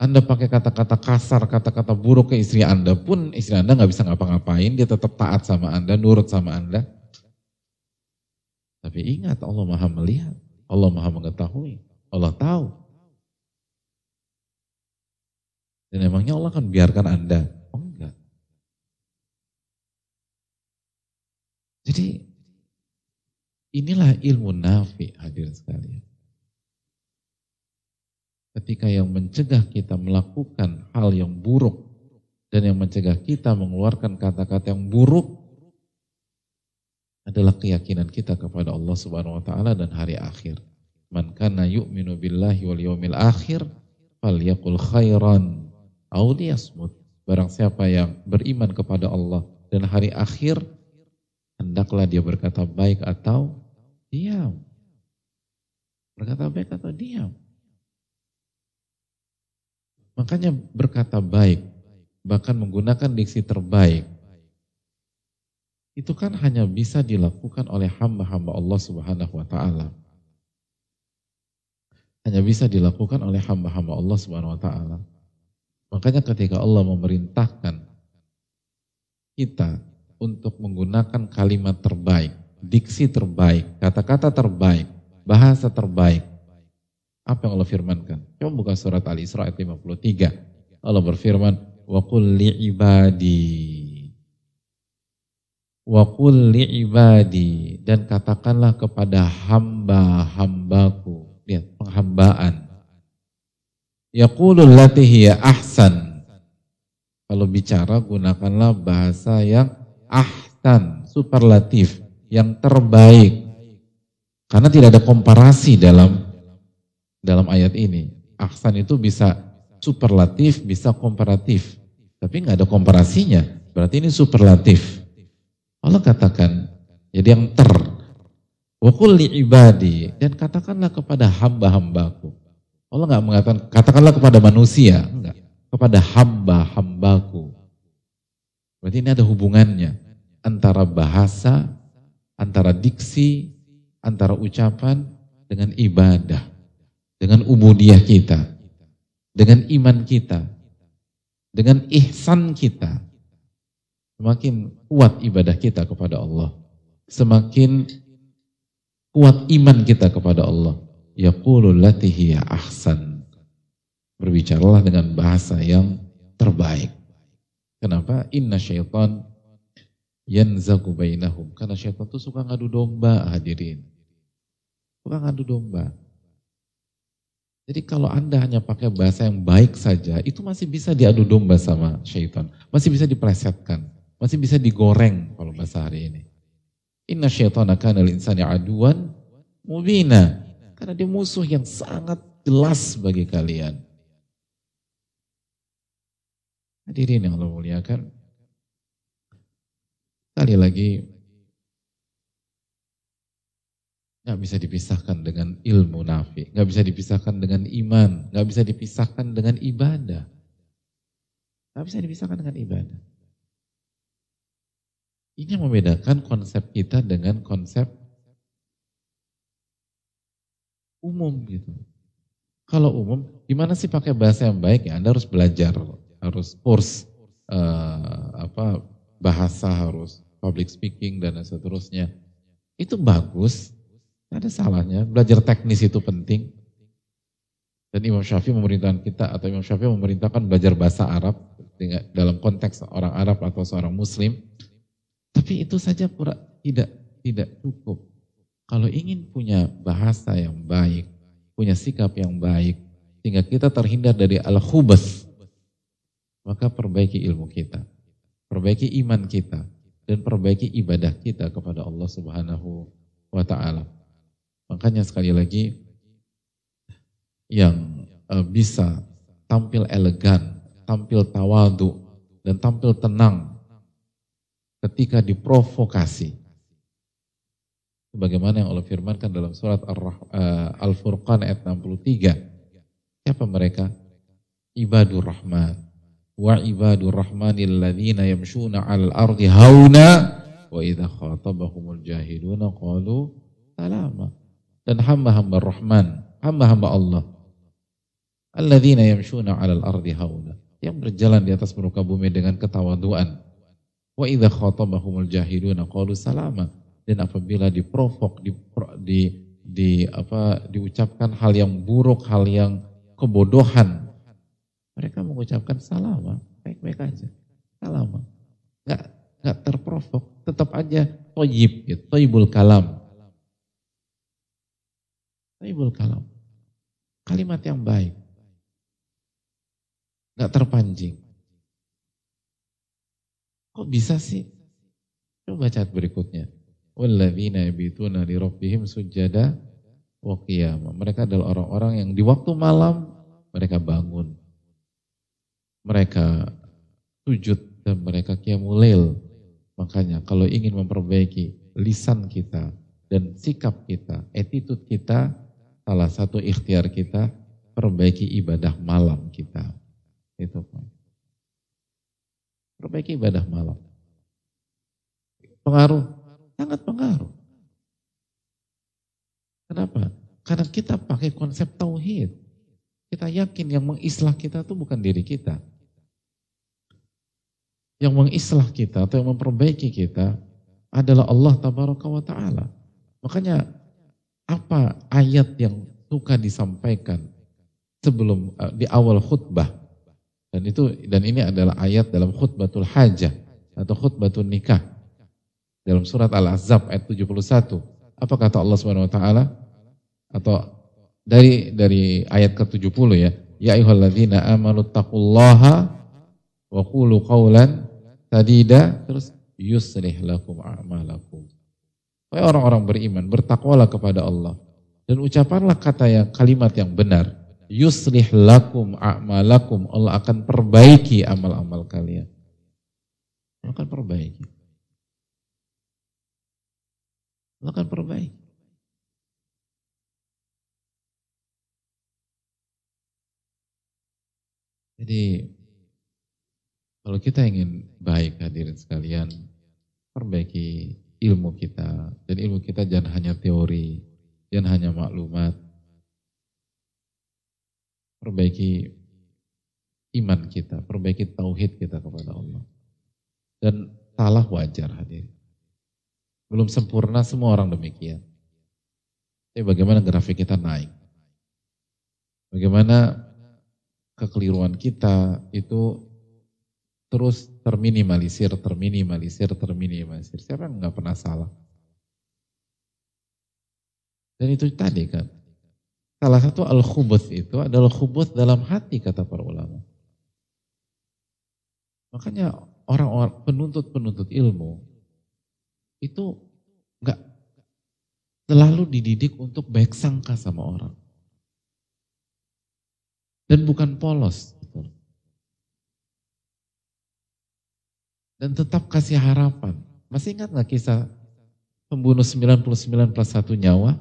Anda pakai kata-kata kasar, kata-kata buruk ke istri Anda pun istri Anda nggak bisa ngapa-ngapain, dia tetap taat sama Anda, nurut sama Anda. Tapi ingat Allah maha melihat, Allah maha mengetahui, Allah tahu. Dan emangnya Allah akan biarkan Anda? Oh enggak. Jadi inilah ilmu nafi hadir sekalian ketika yang mencegah kita melakukan hal yang buruk dan yang mencegah kita mengeluarkan kata-kata yang buruk adalah keyakinan kita kepada Allah Subhanahu wa taala dan hari akhir. Man kana yu'minu billahi wal yawmil akhir falyakul khairan aw liyasmut. Barang siapa yang beriman kepada Allah dan hari akhir hendaklah dia berkata baik atau diam. Berkata baik atau diam. Makanya berkata baik, bahkan menggunakan diksi terbaik, itu kan hanya bisa dilakukan oleh hamba-hamba Allah Subhanahu wa taala. Hanya bisa dilakukan oleh hamba-hamba Allah Subhanahu wa taala. Makanya ketika Allah memerintahkan kita untuk menggunakan kalimat terbaik, diksi terbaik, kata-kata terbaik, bahasa terbaik, apa yang Allah firmankan? Coba buka surat Al-Isra ayat 53. Allah berfirman, "Wa qul ibadi Wa qul ibadi dan katakanlah kepada hamba-hambaku. Lihat, penghambaan. Yaqulul lati ahsan. Kalau bicara gunakanlah bahasa yang ahsan, superlatif, yang terbaik. Karena tidak ada komparasi dalam dalam ayat ini. Ahsan itu bisa superlatif, bisa komparatif. Tapi nggak ada komparasinya. Berarti ini superlatif. Allah katakan, jadi yang ter. Wakul ibadi. Dan katakanlah kepada hamba-hambaku. Allah nggak mengatakan, katakanlah kepada manusia. Enggak. Kepada hamba-hambaku. Berarti ini ada hubungannya. Antara bahasa, antara diksi, antara ucapan, dengan ibadah dengan ubudiyah kita. dengan iman kita, dengan ihsan kita, semakin kuat ibadah kita kepada Allah, semakin kuat iman kita kepada Allah. Yaqulul latihi ahsan. Berbicaralah dengan bahasa yang terbaik. Kenapa? Inna syaitan yanzagu bainahum. Karena syaitan itu suka ngadu domba hadirin. Suka ngadu domba. Jadi kalau Anda hanya pakai bahasa yang baik saja, itu masih bisa diadu domba sama syaitan. Masih bisa diplesetkan. Masih bisa digoreng kalau bahasa hari ini. Inna syaitana kana insani aduan mubina. Karena dia musuh yang sangat jelas bagi kalian. Hadirin yang Allah muliakan. Sekali lagi, nggak bisa dipisahkan dengan ilmu nafi, nggak bisa dipisahkan dengan iman, nggak bisa dipisahkan dengan ibadah, nggak bisa dipisahkan dengan ibadah. Ini yang membedakan konsep kita dengan konsep umum gitu. Kalau umum, gimana sih pakai bahasa yang baik ya? Anda harus belajar, harus course uh, apa bahasa, harus public speaking dan seterusnya. Itu bagus, ada salahnya, belajar teknis itu penting. Dan Imam Syafi'i memerintahkan kita atau Imam Syafi'i memerintahkan belajar bahasa Arab dalam konteks orang Arab atau seorang Muslim. Tapi itu saja pura, tidak tidak cukup. Kalau ingin punya bahasa yang baik, punya sikap yang baik, sehingga kita terhindar dari al-khubas, maka perbaiki ilmu kita, perbaiki iman kita, dan perbaiki ibadah kita kepada Allah Subhanahu wa taala. Makanya sekali lagi yang uh, bisa tampil elegan, tampil tawadu, dan tampil tenang ketika diprovokasi. Sebagaimana yang Allah firmankan dalam surat eh, Al-Furqan ayat 63. Siapa mereka? Ibadur Rahman. Wa ibadur Rahmanil ladhina yamshuna al ardi hauna wa idha khatabahumul jahiluna qalu salama dan hamba-hamba Rahman, hamba-hamba Allah. Alladzina yamshuna 'alal ardi hauna, yang berjalan di atas muka bumi dengan ketawaduan. Wa idza khatabahumul jahiluna qalu salama. Dan apabila diprovok, di, di, di apa diucapkan hal yang buruk, hal yang kebodohan, mereka mengucapkan salama, baik-baik aja. Salama. Enggak enggak terprovok, tetap aja toyib, gitu, toyibul kalam. Taibul kalam. Kalimat yang baik. Gak terpancing. Kok bisa sih? Coba baca berikutnya. Walladzina yabituna li rabbihim sujada wa qiyama. Mereka adalah orang-orang yang di waktu malam mereka bangun. Mereka sujud dan mereka qiyamulail. Makanya kalau ingin memperbaiki lisan kita dan sikap kita, attitude kita, salah satu ikhtiar kita perbaiki ibadah malam kita. Itu. Perbaiki ibadah malam. Pengaruh, sangat pengaruh. Kenapa? Karena kita pakai konsep tauhid. Kita yakin yang mengislah kita itu bukan diri kita. Yang mengislah kita atau yang memperbaiki kita adalah Allah tabaraka ta'ala. Makanya apa ayat yang suka disampaikan sebelum uh, di awal khutbah? Dan itu dan ini adalah ayat dalam khutbatul hajah atau khutbatul nikah. Dalam surat Al-Ahzab ayat 71 apa kata Allah Subhanahu wa taala? Atau dari dari ayat ke-70 ya. Ya ayyuhalladzina amanu taqullaha wa qulu qawlan sadida terus yuslih lakum a'malakum Wahai orang-orang beriman, bertakwalah kepada Allah. Dan ucapanlah kata yang kalimat yang benar. Yuslih lakum a'malakum. Allah akan perbaiki amal-amal kalian. Allah akan perbaiki. Allah akan perbaiki. Jadi kalau kita ingin baik hadirin sekalian, perbaiki ilmu kita. Dan ilmu kita jangan hanya teori, jangan hanya maklumat. Perbaiki iman kita, perbaiki tauhid kita kepada Allah. Dan salah wajar hadir. Belum sempurna semua orang demikian. Tapi bagaimana grafik kita naik? Bagaimana kekeliruan kita itu terus terminimalisir, terminimalisir, terminimalisir. Siapa yang nggak pernah salah? Dan itu tadi kan, salah satu al-khubuth itu adalah khubuth dalam hati kata para ulama. Makanya orang-orang penuntut-penuntut ilmu itu nggak selalu dididik untuk baik sangka sama orang. Dan bukan polos. Gitu. Dan tetap kasih harapan. Masih ingat nggak kisah pembunuh 99 plus satu nyawa?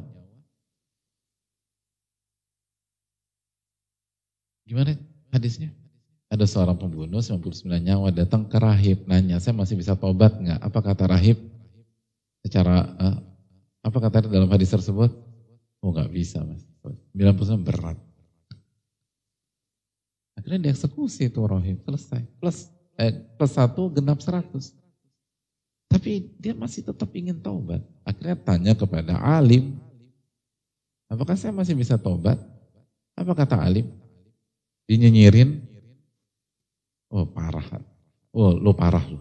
Gimana hadisnya? Ada seorang pembunuh 99 nyawa datang ke rahib nanya, saya masih bisa tobat nggak? Apa kata rahib? Secara uh, apa kata dalam hadis tersebut? Oh nggak bisa mas. 99 berat. Akhirnya dieksekusi itu rahib selesai. Plus eh, plus satu genap 100. Tapi dia masih tetap ingin taubat. Akhirnya tanya kepada alim, apakah saya masih bisa taubat? Apa kata alim? Dinyinyirin, Oh parah. Oh lo parah lo.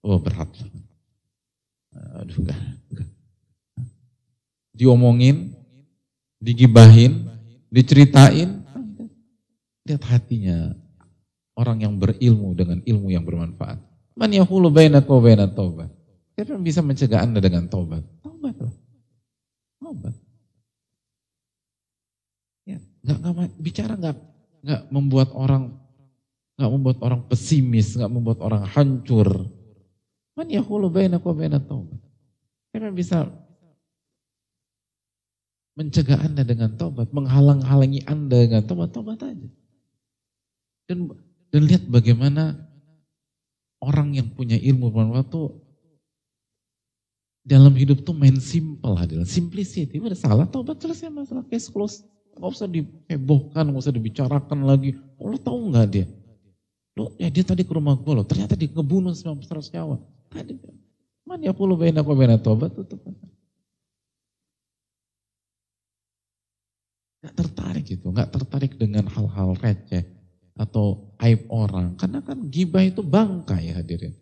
Oh berat. Aduh enggak, enggak. Diomongin, digibahin, diceritain. Lihat hatinya orang yang berilmu dengan ilmu yang bermanfaat. Man yahulu bainaka wa bainat taubat. Siapa yang bisa mencegah Anda dengan taubat? Taubat loh. Taubat. Ya, enggak, enggak bicara enggak enggak membuat orang nggak membuat orang pesimis, nggak membuat orang hancur. Man yahulu bainakum wa bainat taubat. Siapa bisa mencegah Anda dengan taubat, menghalang-halangi Anda dengan taubat, taubat aja. Dan dan lihat bagaimana orang yang punya ilmu bermanfaat tuh dalam hidup tuh main simple hadir, simplicity. Udah salah, taubat selesai masalah, case close. Gak usah dihebohkan, gak usah dibicarakan lagi. Oh, lo tahu nggak dia? Loh, ya dia tadi ke rumah gue loh, ternyata dia ngebunuh 100 nyawa. Tadi, man ya puluh bena kok bena tobat tutup. Gak tertarik gitu, gak tertarik dengan hal-hal receh atau aib orang. Karena kan gibah itu bangkai hadirin.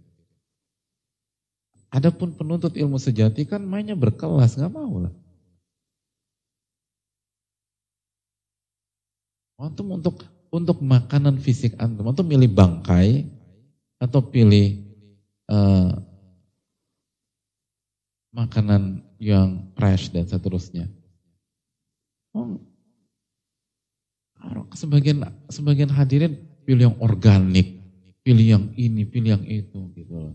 Adapun penuntut ilmu sejati kan mainnya berkelas, gak mau lah. Antum untuk untuk makanan fisik antum, antum pilih bangkai atau pilih uh, makanan yang fresh dan seterusnya. Oh, sebagian sebagian hadirin pilih yang organik, pilih yang ini, pilih yang itu gitu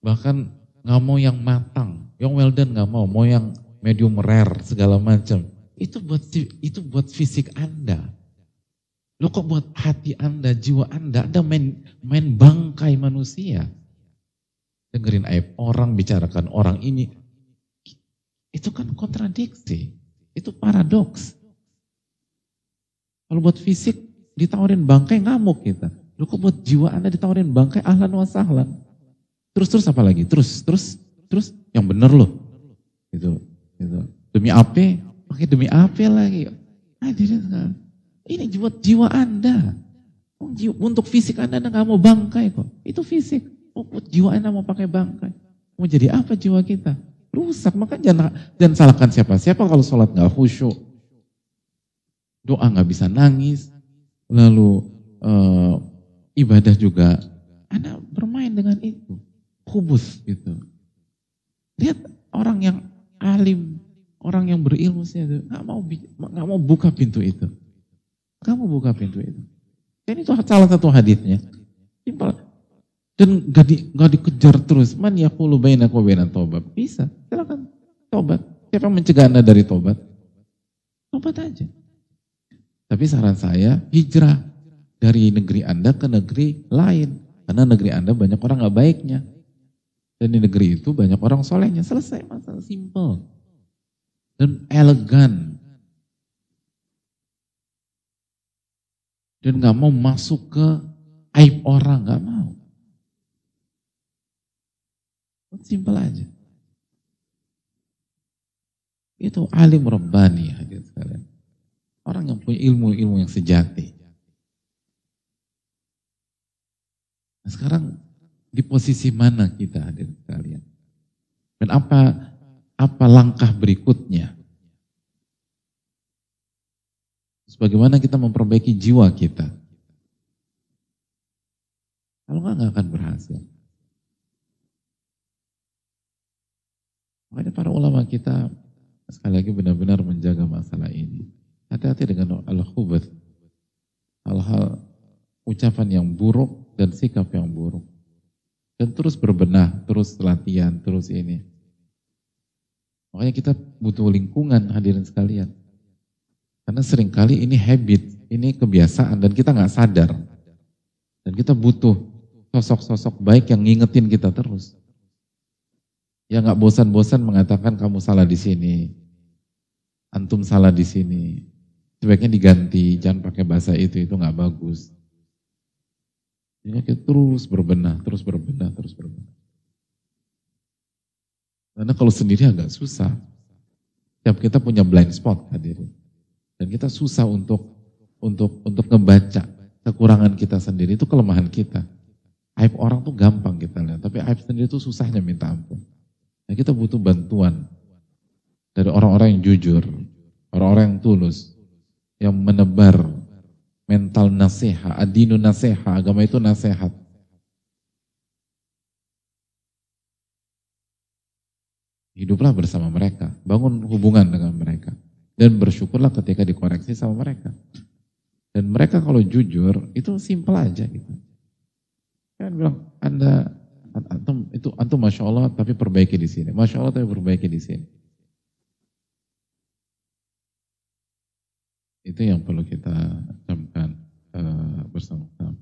Bahkan nggak mau yang matang, yang well done nggak mau, mau yang medium rare segala macam. Itu buat itu buat fisik Anda. Lo kok buat hati Anda, jiwa Anda, Anda main, main bangkai manusia. Dengerin aib orang, bicarakan orang ini. Itu kan kontradiksi. Itu paradoks. Kalau buat fisik, ditawarin bangkai ngamuk kita. Lo kok buat jiwa Anda ditawarin bangkai, ahlan wa sahlan. Terus-terus apa lagi? Terus, terus, terus yang bener loh. Gitu, gitu. Demi apa? Pakai demi apa lagi? Kan. Ini buat jiwa Anda. Untuk fisik Anda, Anda nggak mau bangkai kok. Itu fisik. Oh, buat jiwa Anda mau pakai bangkai. Mau jadi apa jiwa kita? Rusak. Maka jangan, jangan salahkan siapa-siapa kalau sholat nggak khusyuk. Doa nggak bisa nangis. Lalu uh, ibadah juga. Anda bermain dengan itu. Kubus gitu. Lihat orang yang alim, orang yang berilmu sih nggak mau nggak mau buka pintu itu. Kamu buka pintu itu. Dan itu salah satu hadisnya. Simpel. Dan gak, di, gak dikejar terus. Man yakulu baina wa baina tobat. Bisa, silakan tobat. Siapa yang mencegah anda dari tobat? Tobat aja. Tapi saran saya, hijrah dari negeri anda ke negeri lain. Karena negeri anda banyak orang gak baiknya. Dan di negeri itu banyak orang solehnya. Selesai masalah simple. Dan elegan. dan nggak mau masuk ke aib orang, nggak mau. Simpel aja. Itu alim rabbani hadir sekalian. Orang yang punya ilmu-ilmu yang sejati. Nah, sekarang di posisi mana kita hadir sekalian? Dan apa apa langkah berikutnya? Bagaimana kita memperbaiki jiwa kita? Kalau nggak nggak akan berhasil. Makanya para ulama kita sekali lagi benar-benar menjaga masalah ini. Hati-hati dengan al-khubath. Hal-hal ucapan yang buruk dan sikap yang buruk. Dan terus berbenah, terus latihan, terus ini. Makanya kita butuh lingkungan hadirin sekalian. Karena sering kali ini habit, ini kebiasaan dan kita nggak sadar. Dan kita butuh sosok-sosok baik yang ngingetin kita terus. Ya nggak bosan-bosan mengatakan kamu salah di sini, antum salah di sini. Sebaiknya diganti, jangan pakai bahasa itu, itu nggak bagus. Jadi kita terus berbenah, terus berbenah, terus berbenah. Karena kalau sendiri agak susah. Tiap kita punya blind spot hadirin. Dan kita susah untuk untuk untuk ngebaca kekurangan kita sendiri itu kelemahan kita. Aib orang tuh gampang kita lihat, tapi aib sendiri itu susahnya minta ampun. Nah, kita butuh bantuan dari orang-orang yang jujur, orang-orang yang tulus, yang menebar mental nasihat, adinu nasihat, agama itu nasihat. Hiduplah bersama mereka, bangun hubungan dengan mereka. Dan bersyukurlah ketika dikoreksi sama mereka. Dan mereka kalau jujur, itu simpel aja gitu. Kan bilang, Anda, antum, itu antum Masya Allah tapi perbaiki di sini. Masya Allah tapi perbaiki di sini. Itu yang perlu kita camkan uh, bersama-sama.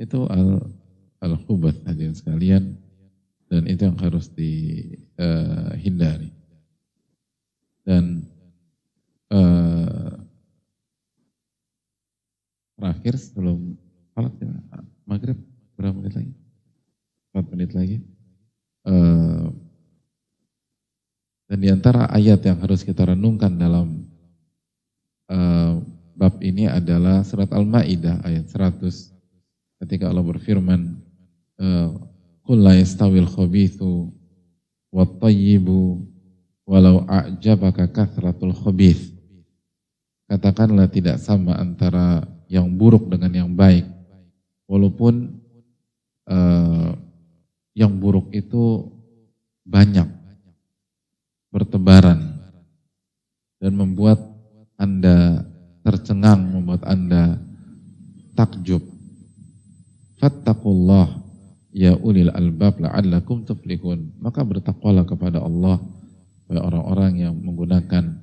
Itu al al hubat hadirin sekalian dan itu yang harus dihindari. Uh, dan uh, terakhir sebelum sholat ya, maghrib berapa menit lagi? Empat menit lagi. Uh, dan di antara ayat yang harus kita renungkan dalam uh, bab ini adalah surat Al-Ma'idah ayat 100 ketika Allah berfirman Qul la yastawil khabithu wat tayyibu walau a'jabaka kathratul khabith. Katakanlah tidak sama antara yang buruk dengan yang baik. Walaupun uh, yang buruk itu banyak bertebaran dan membuat Anda tercengang, membuat Anda takjub. Fattakullah ya ulil albab la'allakum tuflihun. Maka bertakwalah kepada Allah orang-orang yang menggunakan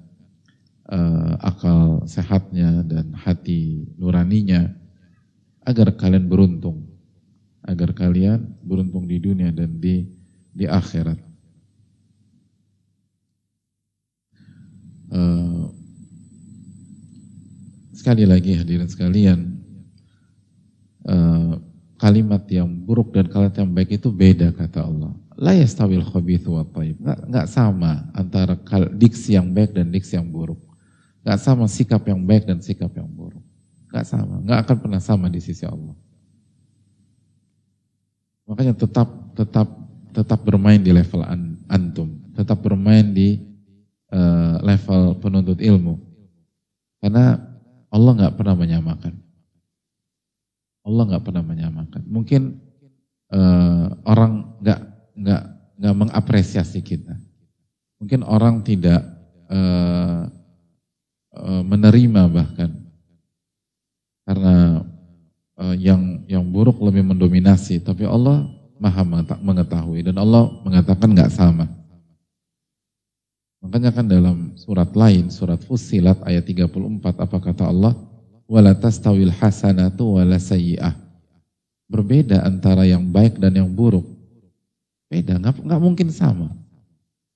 uh, akal sehatnya dan hati nuraninya agar kalian beruntung agar kalian beruntung di dunia dan di di akhirat uh, sekali lagi hadirin sekalian uh, kalimat yang buruk dan kalimat yang baik itu beda kata Allah la yastawil khabithu wa tayyib. Nggak, nggak sama antara diksi yang baik dan diksi yang buruk. Nggak sama sikap yang baik dan sikap yang buruk. Nggak sama, nggak akan pernah sama di sisi Allah. Makanya tetap tetap tetap bermain di level an, antum, tetap bermain di uh, level penuntut ilmu. Karena Allah nggak pernah menyamakan. Allah nggak pernah menyamakan. Mungkin uh, orang nggak nggak nggak mengapresiasi kita. Mungkin orang tidak uh, uh, menerima bahkan karena uh, yang yang buruk lebih mendominasi. Tapi Allah maha mengetahui dan Allah mengatakan nggak sama. Makanya kan dalam surat lain, surat Fusilat ayat 34, apa kata Allah? Wala tastawil hasanatu wala sayyi'ah. Berbeda antara yang baik dan yang buruk. Beda, nggak, nggak mungkin sama.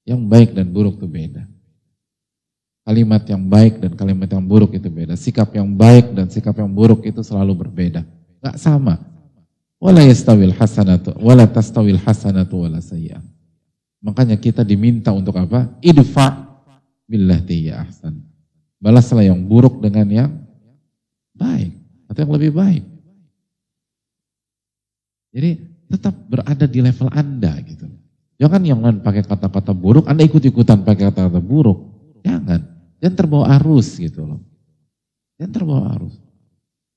Yang baik dan buruk itu beda. Kalimat yang baik dan kalimat yang buruk itu beda. Sikap yang baik dan sikap yang buruk itu selalu berbeda. Gak sama. Wala yastawil hasanatu, wala tastawil hasanatu wala sayyah. Makanya kita diminta untuk apa? Idfa billati ya ahsan. Balaslah yang buruk dengan yang baik atau yang lebih baik. Jadi tetap berada di level Anda gitu. Jangan yang lain pakai kata-kata buruk, Anda ikut-ikutan pakai kata-kata buruk. Jangan. Jangan terbawa arus gitu loh. Jangan terbawa arus.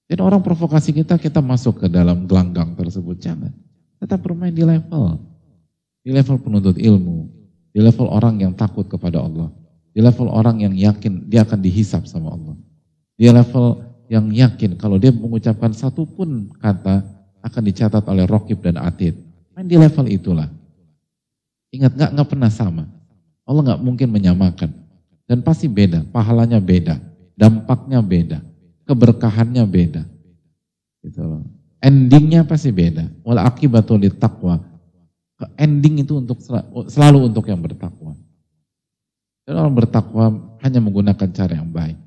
Jadi orang provokasi kita, kita masuk ke dalam gelanggang tersebut. Jangan. Tetap bermain di level. Di level penuntut ilmu. Di level orang yang takut kepada Allah. Di level orang yang yakin dia akan dihisap sama Allah. Di level yang yakin kalau dia mengucapkan satu pun kata akan dicatat oleh Rokib dan Atid. Main di level itulah. Ingat nggak nggak pernah sama. Allah nggak mungkin menyamakan dan pasti beda. Pahalanya beda, dampaknya beda, keberkahannya beda. Gitu Endingnya pasti beda. Wal akibatul takwa. Ending itu untuk selalu untuk yang bertakwa. Dan orang bertakwa hanya menggunakan cara yang baik.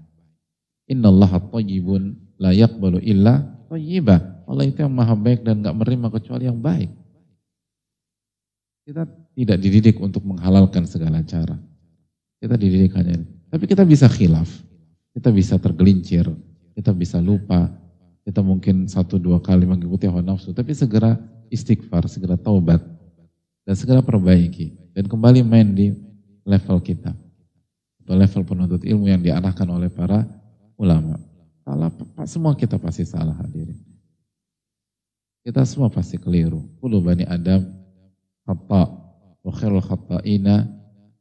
Inna Allah tayyibun la yakbalu illa tayyibah. Allah itu yang maha baik dan gak menerima kecuali yang baik. Kita tidak dididik untuk menghalalkan segala cara. Kita dididik hanya ini. Tapi kita bisa khilaf. Kita bisa tergelincir. Kita bisa lupa. Kita mungkin satu dua kali mengikuti hawa nafsu. Tapi segera istighfar, segera taubat. Dan segera perbaiki. Dan kembali main di level kita. Atau level penuntut ilmu yang diarahkan oleh para ulama. Salah, semua kita pasti salah hadirin. Kita semua pasti keliru. Kulu bani Adam khata wa khairul khata'ina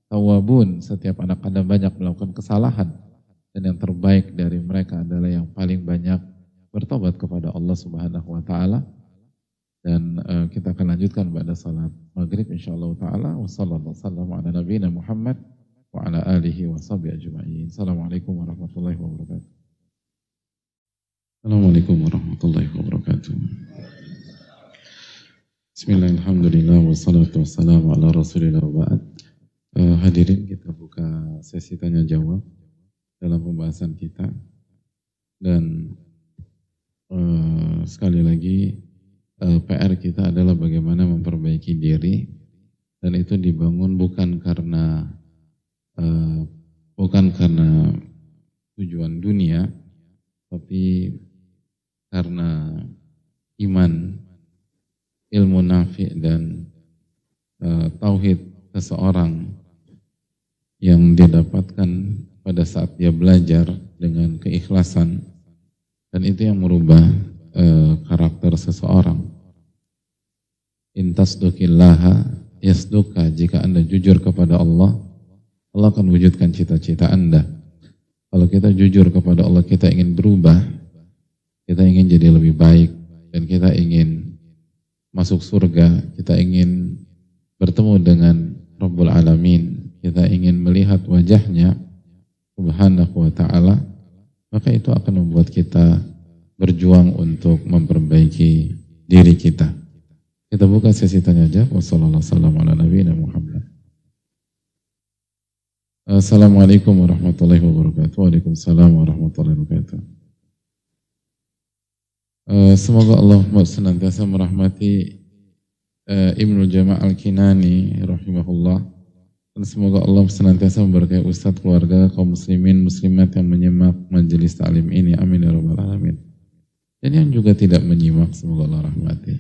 tawabun. Setiap anak Adam banyak melakukan kesalahan dan yang terbaik dari mereka adalah yang paling banyak bertobat kepada Allah Subhanahu wa taala. Dan uh, kita akan lanjutkan pada salat maghrib insyaallah taala. Wassalamualaikum ala nabiyina Muhammad wa ala alihi wa ajma'in. Assalamualaikum warahmatullahi wabarakatuh. Assalamualaikum warahmatullahi wabarakatuh. Bismillahirrahmanirrahim. Wassalatu wassalamu ala rasulillah wa uh, Hadirin kita buka sesi tanya jawab dalam pembahasan kita. Dan uh, sekali lagi eh, PR kita adalah bagaimana memperbaiki diri dan itu dibangun bukan karena uh, bukan karena tujuan dunia tapi karena iman ilmu nafi dan uh, tauhid seseorang yang dia dapatkan pada saat dia belajar dengan keikhlasan. Dan itu yang merubah uh, karakter seseorang. Intas dukillaha yasduka jika anda jujur kepada Allah, Allah akan wujudkan cita-cita anda. Kalau kita jujur kepada Allah, kita ingin berubah, kita ingin jadi lebih baik, dan kita ingin masuk surga, kita ingin bertemu dengan Rabbul Alamin, kita ingin melihat wajahnya subhanahu wa ta'ala, maka itu akan membuat kita berjuang untuk memperbaiki diri kita. Kita buka sesi tanya jawab. Wassalamualaikum Assalamualaikum warahmatullahi wabarakatuh. Waalaikumsalam warahmatullahi wabarakatuh. Eh, semoga Allah senantiasa merahmati uh, Ibnu Jama' Al-Kinani rahimahullah dan semoga Allah senantiasa memberkahi Ustadz keluarga kaum muslimin muslimat yang menyimak majelis taklim ini amin ya rabbal alamin dan yang juga tidak menyimak semoga Allah rahmati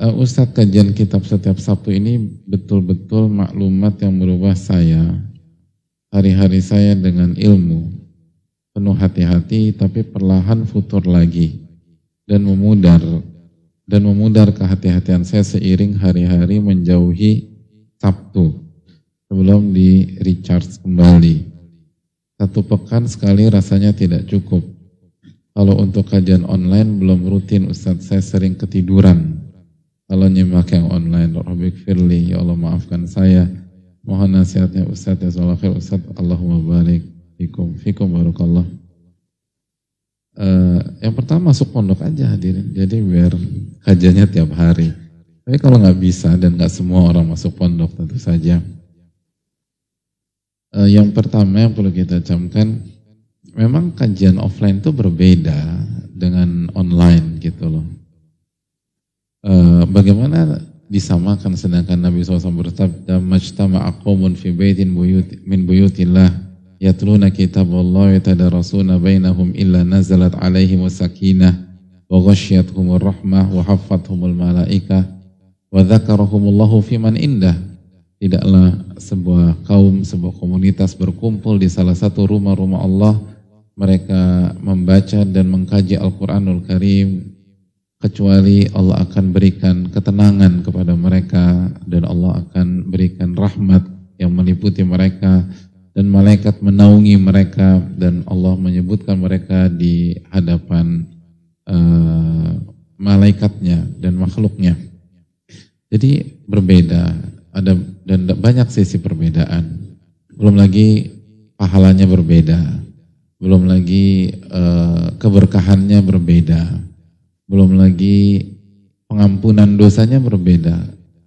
uh, Ustadz kajian kitab setiap Sabtu ini betul-betul maklumat yang merubah saya hari-hari saya dengan ilmu penuh hati-hati tapi perlahan futur lagi dan memudar dan memudar kehati-hatian saya seiring hari-hari menjauhi Sabtu sebelum di recharge kembali. Satu pekan sekali rasanya tidak cukup. Kalau untuk kajian online belum rutin Ustadz saya sering ketiduran. Kalau nyimak yang online, Rabbik Firli, ya Allah maafkan saya. Mohon nasihatnya Ustadz ya Ustadz Allahumma barik Fikum, fikum barukallah. Uh, yang pertama masuk pondok aja hadirin, jadi biar kajiannya tiap hari. Tapi kalau nggak bisa dan nggak semua orang masuk pondok tentu saja uh, yang pertama yang perlu kita camkan, memang kajian offline itu berbeda dengan online gitu loh. Uh, bagaimana disamakan sedangkan Nabi SAW bersabda majtama aqwamun fi baitin buyut min buyutillah yatluna kitabullah wa yatadarasuna bainahum illa nazalat alaihim sakinah wa ghasyiyatuhumur rahmah wa haffathumul malaikah wa dzakarahumullahu fiman indah tidaklah sebuah kaum sebuah komunitas berkumpul di salah satu rumah-rumah Allah mereka membaca dan mengkaji Al-Qur'anul Karim kecuali Allah akan berikan ketenangan kepada mereka dan Allah akan berikan rahmat yang meliputi mereka dan malaikat menaungi mereka dan Allah menyebutkan mereka di hadapan uh, malaikatnya dan makhluknya. Jadi berbeda, ada dan banyak sisi perbedaan. Belum lagi pahalanya berbeda, belum lagi uh, keberkahannya berbeda belum lagi pengampunan dosanya berbeda.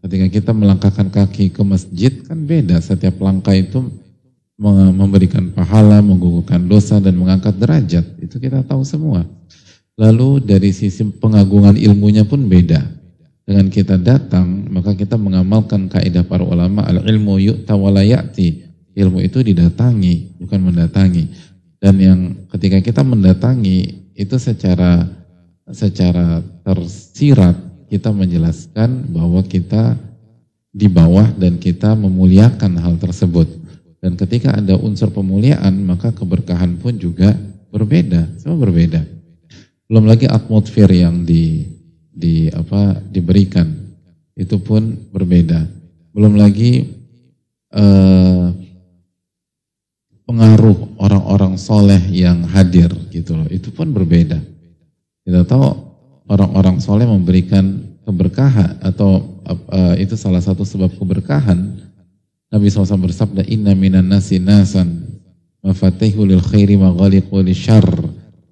Ketika kita melangkahkan kaki ke masjid kan beda. Setiap langkah itu memberikan pahala, menggugurkan dosa dan mengangkat derajat. Itu kita tahu semua. Lalu dari sisi pengagungan ilmunya pun beda. Dengan kita datang, maka kita mengamalkan kaidah para ulama al-ilmu yu'ta walayati. Ilmu itu didatangi, bukan mendatangi. Dan yang ketika kita mendatangi itu secara secara tersirat kita menjelaskan bahwa kita di bawah dan kita memuliakan hal tersebut. Dan ketika ada unsur pemuliaan, maka keberkahan pun juga berbeda, semua berbeda. Belum lagi atmosfer yang di di apa diberikan itu pun berbeda. Belum lagi eh, pengaruh orang-orang soleh yang hadir gitu loh, itu pun berbeda. Kita tahu orang-orang soleh memberikan keberkahan atau uh, itu salah satu sebab keberkahan. Nabi SAW bersabda, Inna minan nasi nasan mafatihu lil khairi maghaliqu syar.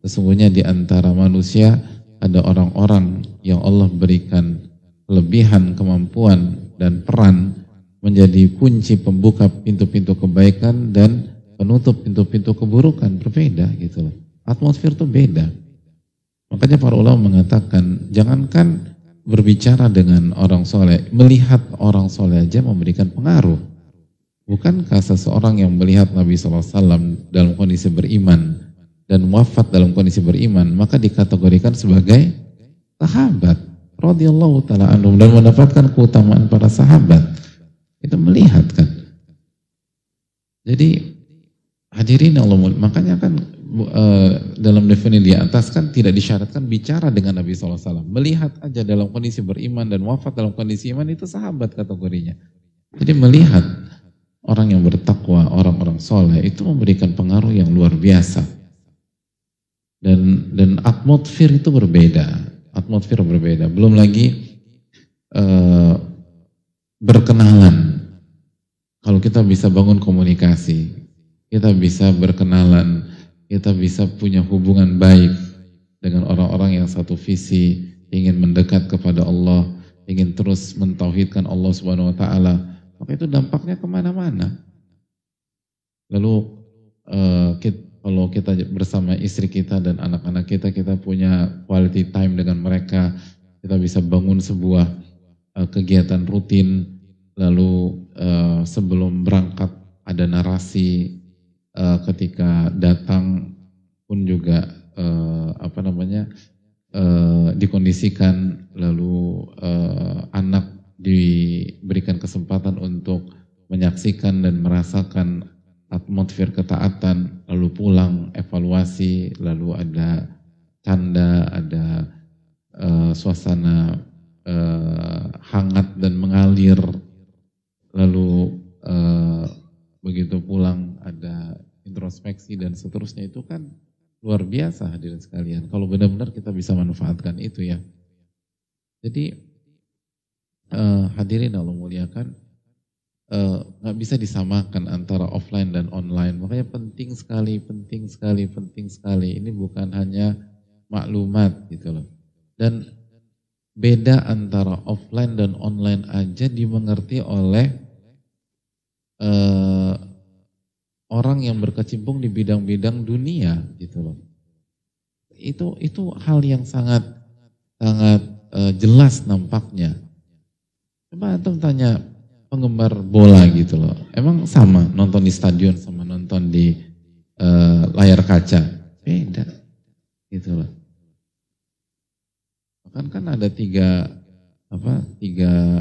Sesungguhnya di antara manusia ada orang-orang yang Allah berikan kelebihan kemampuan dan peran menjadi kunci pembuka pintu-pintu kebaikan dan penutup pintu-pintu keburukan berbeda gitu loh. Atmosfer itu beda. Makanya para ulama mengatakan, jangankan berbicara dengan orang soleh, melihat orang soleh aja memberikan pengaruh. Bukankah seseorang yang melihat Nabi SAW dalam kondisi beriman dan wafat dalam kondisi beriman, maka dikategorikan sebagai sahabat radhiyallahu taala anhum dan mendapatkan keutamaan para sahabat. Itu melihat kan. Jadi hadirin Allah makanya kan uh, dalam definisi di atas kan tidak disyaratkan bicara dengan Nabi SAW. Melihat aja dalam kondisi beriman dan wafat dalam kondisi iman itu sahabat kategorinya. Jadi melihat orang yang bertakwa, orang-orang soleh itu memberikan pengaruh yang luar biasa. Dan dan atmosfer itu berbeda, atmosfer berbeda. Belum lagi uh, berkenalan. Kalau kita bisa bangun komunikasi, kita bisa berkenalan, kita bisa punya hubungan baik dengan orang-orang yang satu visi, ingin mendekat kepada Allah, ingin terus mentauhidkan Allah Subhanahu Wa Taala, maka itu dampaknya ke mana-mana. Lalu kita, kalau kita bersama istri kita dan anak-anak kita, kita punya quality time dengan mereka, kita bisa bangun sebuah uh, kegiatan rutin, lalu uh, sebelum berangkat ada narasi uh, ketika datang pun juga uh, apa namanya uh, dikondisikan lalu uh, anak diberikan kesempatan untuk menyaksikan dan merasakan atmosfer ketaatan lalu pulang evaluasi lalu ada canda ada uh, suasana uh, hangat dan mengalir lalu uh, begitu pulang ada introspeksi dan seterusnya itu kan luar biasa hadirin sekalian. Kalau benar-benar kita bisa manfaatkan itu ya. Jadi uh, hadirin Allah muliakan eh, nggak uh, bisa disamakan antara offline dan online. Makanya penting sekali, penting sekali, penting sekali. Ini bukan hanya maklumat gitu loh. Dan beda antara offline dan online aja dimengerti oleh uh, orang yang berkecimpung di bidang-bidang dunia gitu loh. Itu itu hal yang sangat sangat uh, jelas nampaknya. Coba antum tanya penggemar bola gitu loh. Emang sama nonton di stadion sama nonton di uh, layar kaca? Beda. Gitu loh. Bahkan kan ada tiga apa tiga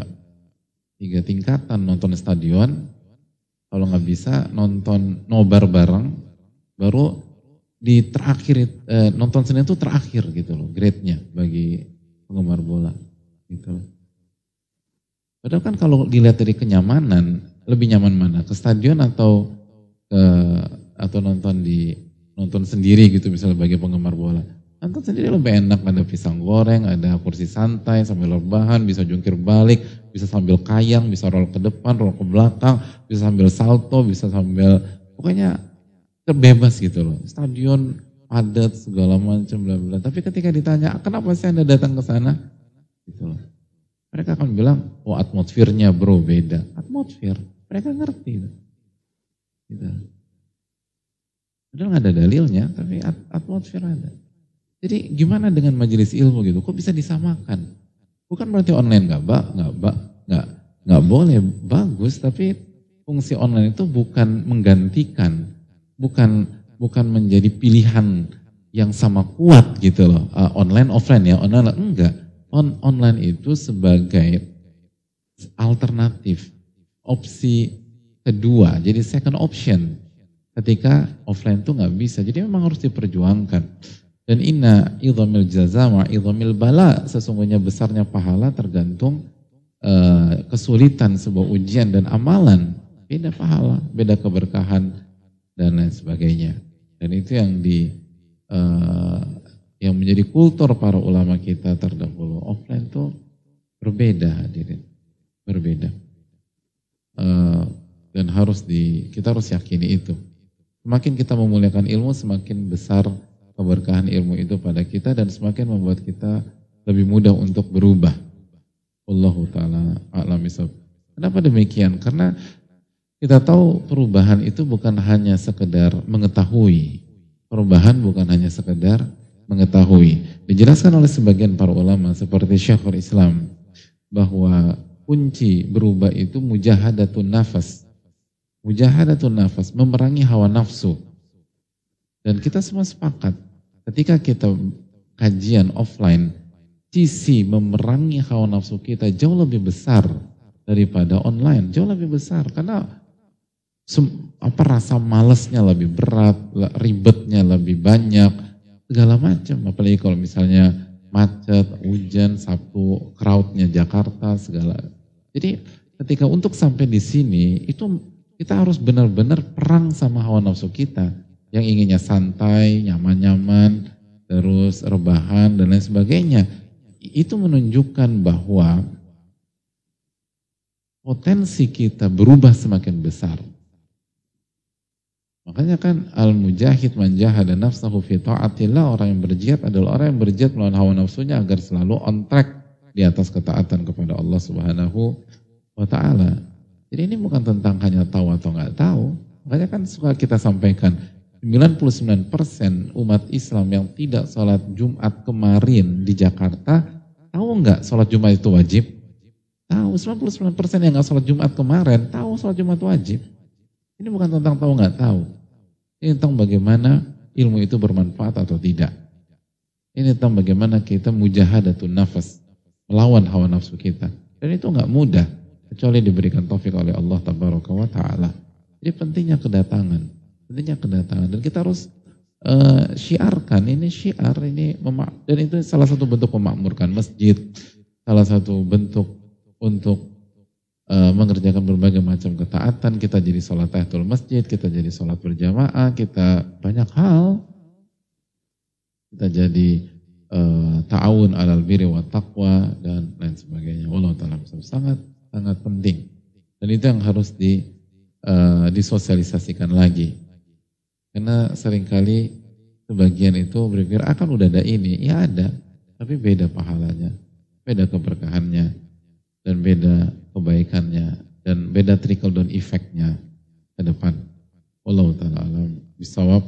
tiga tingkatan nonton di stadion. Kalau nggak bisa nonton nobar bareng, baru di terakhir eh, nonton Senin itu terakhir gitu loh, grade-nya bagi penggemar bola gitu loh. Padahal kan kalau dilihat dari kenyamanan, lebih nyaman mana? Ke stadion atau ke atau nonton di nonton sendiri gitu misalnya bagi penggemar bola. Nonton sendiri lebih enak, ada pisang goreng, ada kursi santai sambil rebahan, bisa jungkir balik, bisa sambil kayang, bisa roll ke depan, roll ke belakang, bisa sambil salto, bisa sambil pokoknya terbebas gitu loh. Stadion padat segala macam bla bla. Tapi ketika ditanya, "Kenapa sih Anda datang ke sana?" Gitu loh. Mereka akan bilang, oh atmosfernya bro beda. Atmosfer, mereka ngerti. Gitu. Padahal nggak ada dalilnya, tapi atmosfer ada. Jadi gimana dengan majelis ilmu gitu? Kok bisa disamakan? Bukan berarti online nggak bak, nggak bak, nggak nggak boleh bagus, tapi fungsi online itu bukan menggantikan, bukan bukan menjadi pilihan yang sama kuat gitu loh. Uh, online offline ya, online enggak on online itu sebagai alternatif, opsi kedua, jadi second option ketika offline itu nggak bisa. Jadi memang harus diperjuangkan. Dan inna idhamil jazama idhamil bala, sesungguhnya besarnya pahala tergantung uh, kesulitan sebuah ujian dan amalan. Beda pahala, beda keberkahan dan lain sebagainya. Dan itu yang di uh, yang menjadi kultur para ulama kita terdahulu. Offline itu berbeda hadirin, berbeda. Uh, dan harus di kita harus yakini itu. Semakin kita memuliakan ilmu, semakin besar keberkahan ilmu itu pada kita dan semakin membuat kita lebih mudah untuk berubah. Allahu taala a'lam Kenapa demikian? Karena kita tahu perubahan itu bukan hanya sekedar mengetahui. Perubahan bukan hanya sekedar mengetahui. Dijelaskan oleh sebagian para ulama seperti Syekhul Islam bahwa kunci berubah itu mujahadatun nafas. Mujahadatun nafas, memerangi hawa nafsu. Dan kita semua sepakat ketika kita kajian offline, sisi memerangi hawa nafsu kita jauh lebih besar daripada online, jauh lebih besar karena apa rasa malesnya lebih berat, ribetnya lebih banyak, segala macam. Apalagi kalau misalnya macet, hujan, Sabtu, crowdnya Jakarta, segala. Jadi ketika untuk sampai di sini itu kita harus benar-benar perang sama hawa nafsu kita yang inginnya santai, nyaman-nyaman, terus rebahan dan lain sebagainya. Itu menunjukkan bahwa potensi kita berubah semakin besar. Makanya kan al-mujahid man jahada nafsahu fi ta'atillah orang yang berjihad adalah orang yang berjihad melawan hawa nafsunya agar selalu on track di atas ketaatan kepada Allah Subhanahu wa taala. Jadi ini bukan tentang hanya tahu atau nggak tahu. Makanya kan suka kita sampaikan 99% umat Islam yang tidak sholat Jumat kemarin di Jakarta tahu nggak sholat Jumat itu wajib? Tahu 99% yang nggak sholat Jumat kemarin tahu sholat Jumat wajib. Ini bukan tentang tahu nggak tahu. Ini tentang bagaimana ilmu itu bermanfaat atau tidak. Ini tentang bagaimana kita mujahadatun nafas, melawan hawa nafsu kita. Dan itu nggak mudah, kecuali diberikan taufik oleh Allah Ta'ala. Jadi pentingnya kedatangan, pentingnya kedatangan. Dan kita harus uh, syiarkan, ini syiar, ini dan itu salah satu bentuk memakmurkan masjid, salah satu bentuk untuk uh, mengerjakan berbagai macam ketaatan, kita jadi sholat tahiyatul masjid, kita jadi sholat berjamaah, kita banyak hal. Kita jadi uh, ta'awun alal biri wa taqwa dan lain sebagainya. Allah Ta'ala sangat sangat penting. Dan itu yang harus di, uh, disosialisasikan lagi. Karena sering kali sebagian itu berpikir akan udah ada ini, ya ada, tapi beda pahalanya, beda keberkahannya, dan beda kebaikannya dan beda trickle down effectnya ke depan. Allah taala alam bisawab.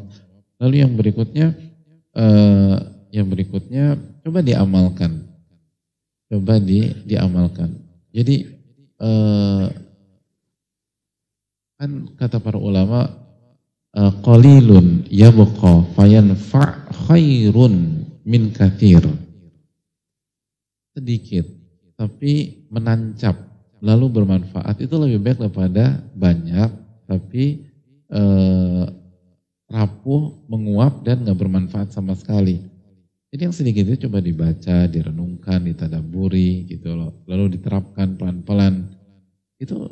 Lalu yang berikutnya uh, yang berikutnya coba diamalkan. Coba di diamalkan. Jadi uh, kan kata para ulama qalilun yabqa fayanfa' khairun min kathir. Sedikit tapi menancap lalu bermanfaat itu lebih baik daripada banyak tapi eh, rapuh, menguap dan nggak bermanfaat sama sekali. Jadi yang sedikit itu coba dibaca, direnungkan, ditadaburi gitu loh. Lalu diterapkan pelan-pelan. Itu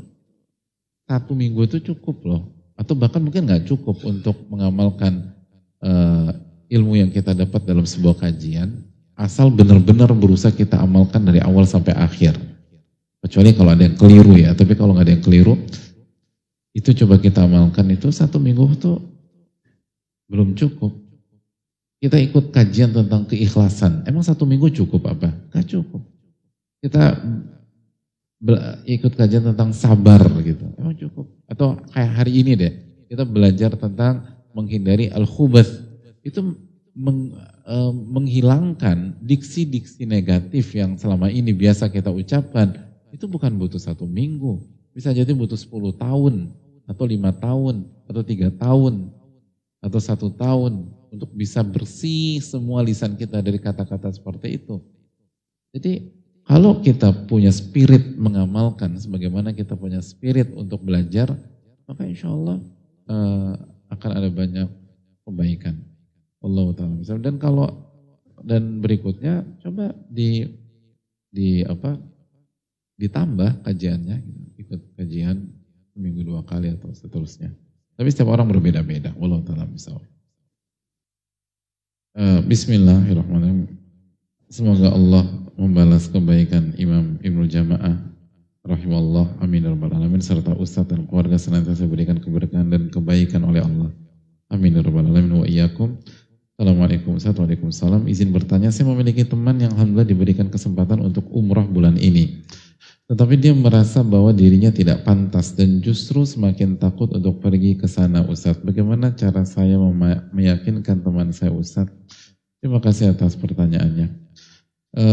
satu minggu itu cukup loh. Atau bahkan mungkin nggak cukup untuk mengamalkan uh, ilmu yang kita dapat dalam sebuah kajian. Asal benar-benar berusaha kita amalkan dari awal sampai akhir. Kecuali kalau ada yang keliru ya. Tapi kalau nggak ada yang keliru, itu coba kita amalkan itu satu minggu itu belum cukup. Kita ikut kajian tentang keikhlasan. Emang satu minggu cukup apa? Gak cukup. Kita ikut kajian tentang sabar gitu. Atau kayak hari ini deh. Kita belajar tentang menghindari al-khubath. Itu meng, e, menghilangkan diksi-diksi negatif yang selama ini biasa kita ucapkan. Itu bukan butuh satu minggu. Bisa jadi butuh 10 tahun atau lima tahun, atau tiga tahun, atau satu tahun untuk bisa bersih semua lisan kita dari kata-kata seperti itu. Jadi kalau kita punya spirit mengamalkan sebagaimana kita punya spirit untuk belajar, maka insya Allah uh, akan ada banyak kebaikan. Allah taala. Dan kalau dan berikutnya coba di di apa ditambah kajiannya, ikut kajian seminggu dua kali atau seterusnya. Tapi setiap orang berbeda-beda. Allah taala bisa. Uh, Bismillahirrahmanirrahim. Semoga Allah membalas kebaikan Imam Ibnu Jamaah rahimallah amin ya rabbal alamin serta ustadz dan keluarga senantiasa berikan keberkahan dan kebaikan oleh Allah. Amin ya rabbal alamin wa iyyakum. Assalamualaikum Waalaikumsalam. Izin bertanya, saya memiliki teman yang alhamdulillah diberikan kesempatan untuk umrah bulan ini. Tetapi dia merasa bahwa dirinya tidak pantas dan justru semakin takut untuk pergi ke sana Ustadz. Bagaimana cara saya meyakinkan teman saya Ustadz? Terima kasih atas pertanyaannya. E,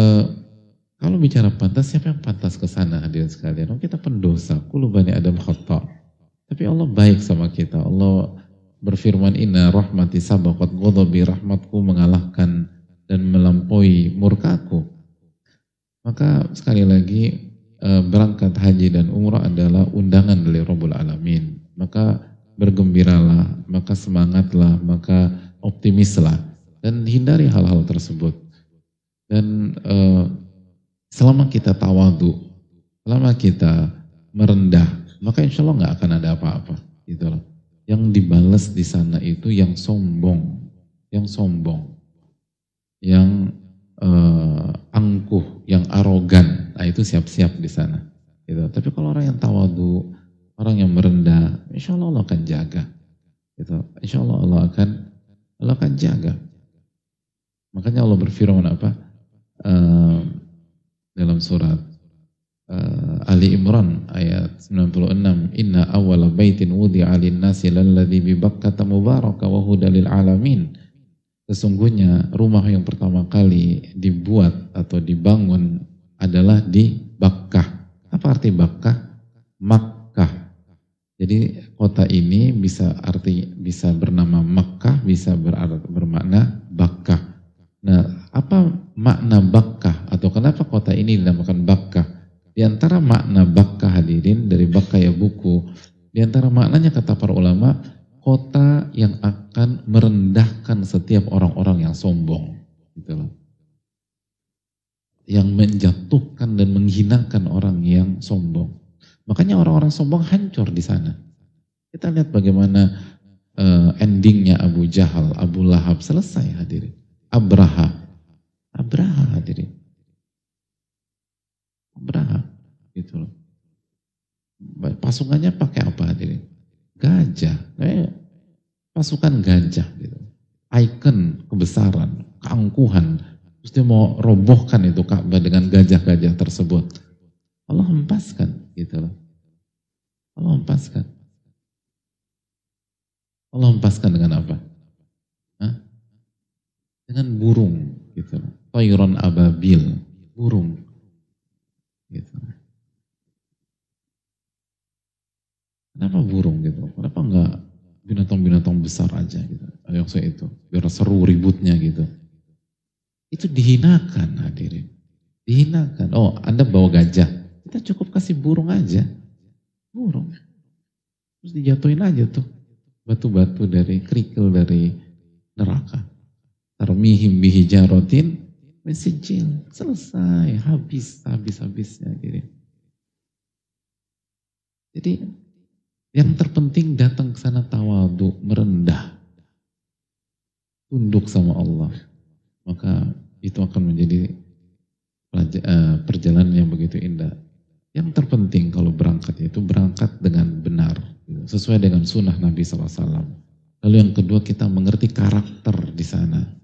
kalau bicara pantas, siapa yang pantas ke sana hadirin sekalian? Oh, kita pendosa, kulubani Adam khata. Tapi Allah baik sama kita. Allah berfirman, Inna rahmati sabakot godobi rahmatku mengalahkan dan melampaui murkaku. Maka sekali lagi Eh, berangkat haji dan umrah adalah undangan dari Rabbul Alamin. Maka bergembiralah, maka semangatlah, maka optimislah dan hindari hal-hal tersebut. Dan uh, selama kita tawadu, selama kita merendah, maka insya Allah nggak akan ada apa-apa. Gitu loh. Yang dibalas di sana itu yang sombong, yang sombong, yang uh, angkuh, yang arogan, nah itu siap-siap di sana. Gitu. Tapi kalau orang yang tawadu, orang yang merendah, insya Allah Allah akan jaga. Gitu. Insya Allah Allah akan Allah akan jaga. Makanya Allah berfirman apa? Uh, dalam surat uh, Ali Imran ayat 96 Inna awala baitin wudi alin nasi lalladhi bi Bakkata mubaraka wa hudalil alamin Sesungguhnya rumah yang pertama kali dibuat atau dibangun adalah di Bakkah. Apa arti Bakkah? Makkah. Jadi kota ini bisa arti bisa bernama Makkah, bisa berarti, bermakna Bakkah. Nah, apa makna Bakkah atau kenapa kota ini dinamakan Bakkah? Di antara makna Bakkah hadirin dari Bakkah ya buku, di antara maknanya kata para ulama kota yang akan merendahkan setiap orang-orang yang sombong. Gitu loh. Yang menjatuhkan dan menghinakan orang yang sombong. Makanya orang-orang sombong hancur di sana. Kita lihat bagaimana uh, endingnya Abu Jahal, Abu Lahab selesai hadirin. Abraha, Abraha hadirin. Abraha, gitu loh. Pasukannya pakai apa hadirin? gajah, eh, pasukan gajah gitu. Icon kebesaran, keangkuhan. Terus dia mau robohkan itu Ka'bah dengan gajah-gajah tersebut. Allah hempaskan gitu loh. Allah hempaskan. Allah hempaskan dengan apa? Hah? Dengan burung gitu. Toyron ababil, burung. Gitu. Kenapa burung gitu? Kenapa enggak binatang-binatang besar aja gitu? Yang saya itu, biar seru ributnya gitu. Itu dihinakan hadirin. Dihinakan. Oh, Anda bawa gajah. Kita cukup kasih burung aja. Burung. Terus dijatuhin aja tuh batu-batu dari kerikil dari neraka. Tarmihim bihi jarotin mesijil. Selesai, habis, habis-habisnya. Jadi, jadi yang terpenting datang ke sana tawadu, merendah. Tunduk sama Allah. Maka itu akan menjadi eh, perjalanan yang begitu indah. Yang terpenting kalau berangkat itu berangkat dengan benar sesuai dengan sunnah Nabi SAW. Lalu yang kedua kita mengerti karakter di sana.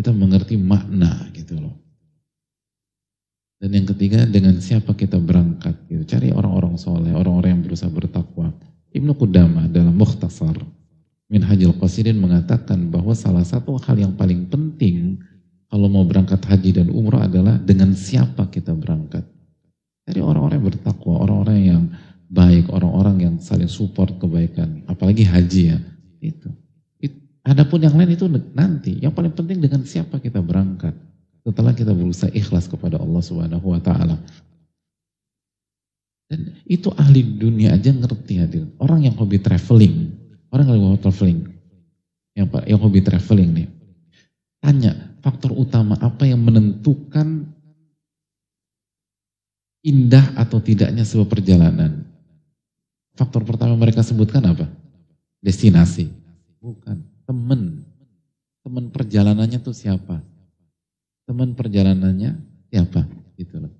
Kita mengerti makna gitu loh. Dan yang ketiga dengan siapa kita berangkat gitu. Cari orang-orang soleh, orang-orang yang berusaha bertakwa. Ibnu Qudamah dalam Mukhtasar Min Hajil Qasidin mengatakan bahwa salah satu hal yang paling penting kalau mau berangkat haji dan umrah adalah dengan siapa kita berangkat. Cari orang-orang yang bertakwa, orang-orang yang baik, orang-orang yang saling support kebaikan, apalagi haji ya. Itu. Adapun yang lain itu nanti. Yang paling penting dengan siapa kita berangkat. Setelah kita berusaha ikhlas kepada Allah Subhanahu wa taala. Dan itu ahli dunia aja ngerti hadir. Orang yang hobi traveling, orang yang hobi traveling, yang yang hobi traveling nih, tanya faktor utama apa yang menentukan indah atau tidaknya sebuah perjalanan. Faktor pertama mereka sebutkan apa? Destinasi. Bukan. Teman. Teman perjalanannya tuh siapa? Teman perjalanannya siapa? Gitu loh.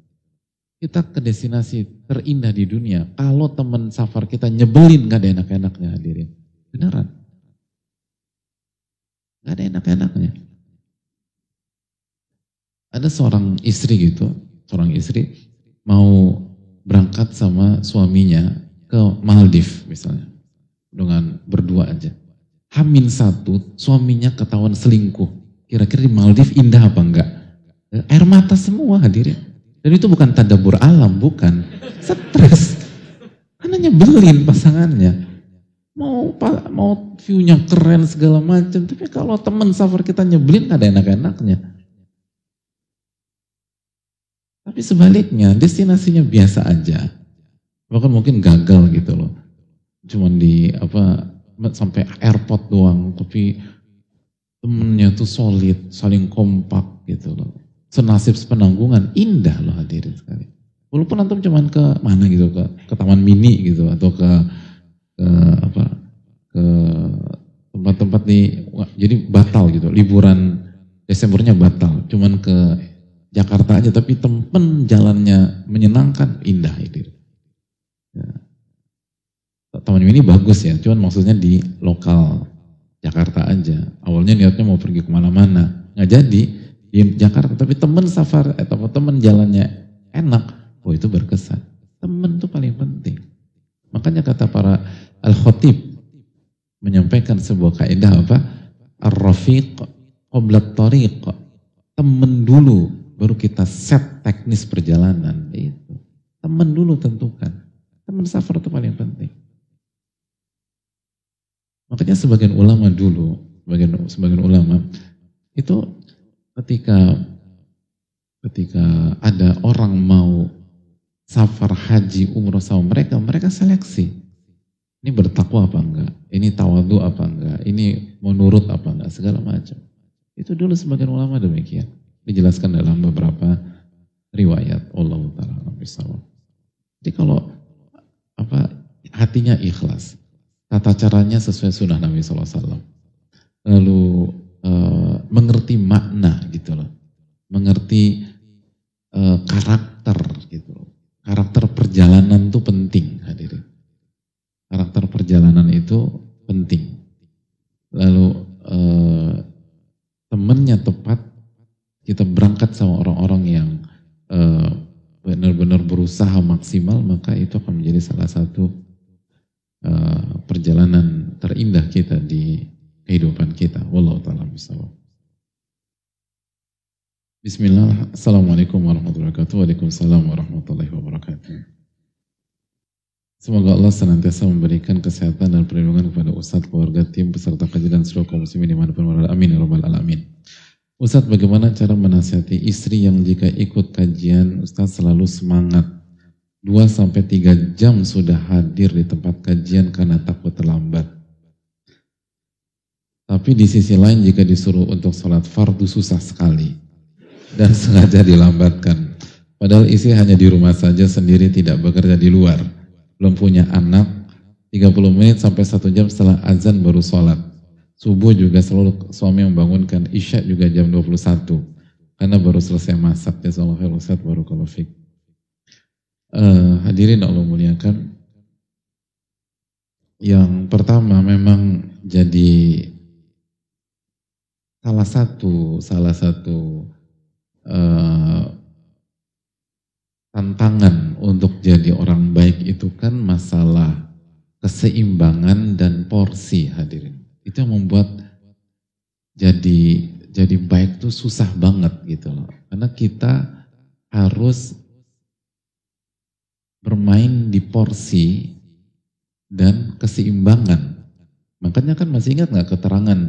Kita ke destinasi terindah di dunia. Kalau teman safar kita nyebelin gak ada enak-enaknya hadirin. Beneran. Gak ada enak-enaknya. Ada seorang istri gitu, seorang istri mau berangkat sama suaminya ke Maldives misalnya. Dengan berdua aja. Hamin satu, suaminya ketahuan selingkuh. Kira-kira di Maldives indah apa enggak? Air mata semua hadirin. Dan itu bukan tadabur alam, bukan. Stres. Karena nyebelin pasangannya. Mau mau view-nya keren segala macam, tapi kalau teman safar kita nyebelin gak ada enak-enaknya. Tapi sebaliknya, destinasinya biasa aja bahkan mungkin gagal gitu loh cuman di apa sampai airport doang tapi temennya tuh solid saling kompak gitu loh. Senasib sepenanggungan indah loh hadirin sekali walaupun antum cuman ke mana gitu ke ke taman mini gitu atau ke ke apa ke tempat-tempat di jadi batal gitu. Liburan Desembernya batal cuman ke Jakarta aja tapi tempen jalannya menyenangkan indah itu Ya. Taman ini bagus ya, cuman maksudnya di lokal Jakarta aja. Awalnya niatnya mau pergi ke mana-mana, nggak jadi di Jakarta. Tapi temen safar atau eh, temen jalannya enak, oh itu berkesan. Temen itu paling penting. Makanya kata para al-khotib menyampaikan sebuah kaidah apa? Ar-rafiq qoblat tariq. Temen dulu, baru kita set teknis perjalanan. Itu. Temen dulu tentukan. Teman safar itu paling penting. Makanya sebagian ulama dulu, sebagian, sebagian ulama itu ketika ketika ada orang mau safar haji umroh sama mereka, mereka seleksi. Ini bertakwa apa enggak? Ini tawadu apa enggak? Ini menurut apa enggak? Segala macam. Itu dulu sebagian ulama demikian. Dijelaskan dalam beberapa riwayat Allah Ta'ala. Jadi kalau apa hatinya ikhlas. Tata caranya sesuai sunnah Nabi SAW. Lalu e, mengerti makna gitu loh. Mengerti e, karakter gitu loh. Karakter perjalanan itu penting hadirin. Karakter perjalanan itu penting. Lalu e, temennya tepat, kita berangkat sama orang-orang yang e, benar-benar berusaha maksimal maka itu akan menjadi salah satu uh, perjalanan terindah kita di kehidupan kita. Wallahu taala Bismillah, Assalamualaikum warahmatullahi wabarakatuh. Waalaikumsalam warahmatullahi wabarakatuh. Semoga Allah senantiasa memberikan kesehatan dan perlindungan kepada Ustadz, keluarga, tim, peserta kaji dan seluruh kaum muslimin di mana pun berada. Amin. Ya Rabbal Alamin. Ustadz, bagaimana cara menasihati istri yang jika ikut kajian, Ustadz selalu semangat. 2 sampai 3 jam sudah hadir di tempat kajian karena takut terlambat. Tapi di sisi lain jika disuruh untuk sholat fardu susah sekali dan <laughs> sengaja dilambatkan. Padahal istri hanya di rumah saja sendiri tidak bekerja di luar. Belum punya anak, 30 menit sampai 1 jam setelah azan baru sholat. Subuh juga selalu suami membangunkan, Isya juga jam 21. Karena baru selesai masak. Ya Allah baru kalau fik. Uh, hadirin Allah muliakan. Yang pertama memang jadi salah satu salah satu uh, tantangan untuk jadi orang baik itu kan masalah keseimbangan dan porsi hadirin. Itu yang membuat jadi jadi baik tuh susah banget gitu loh. Karena kita harus bermain di porsi dan keseimbangan. Makanya kan masih ingat nggak keterangan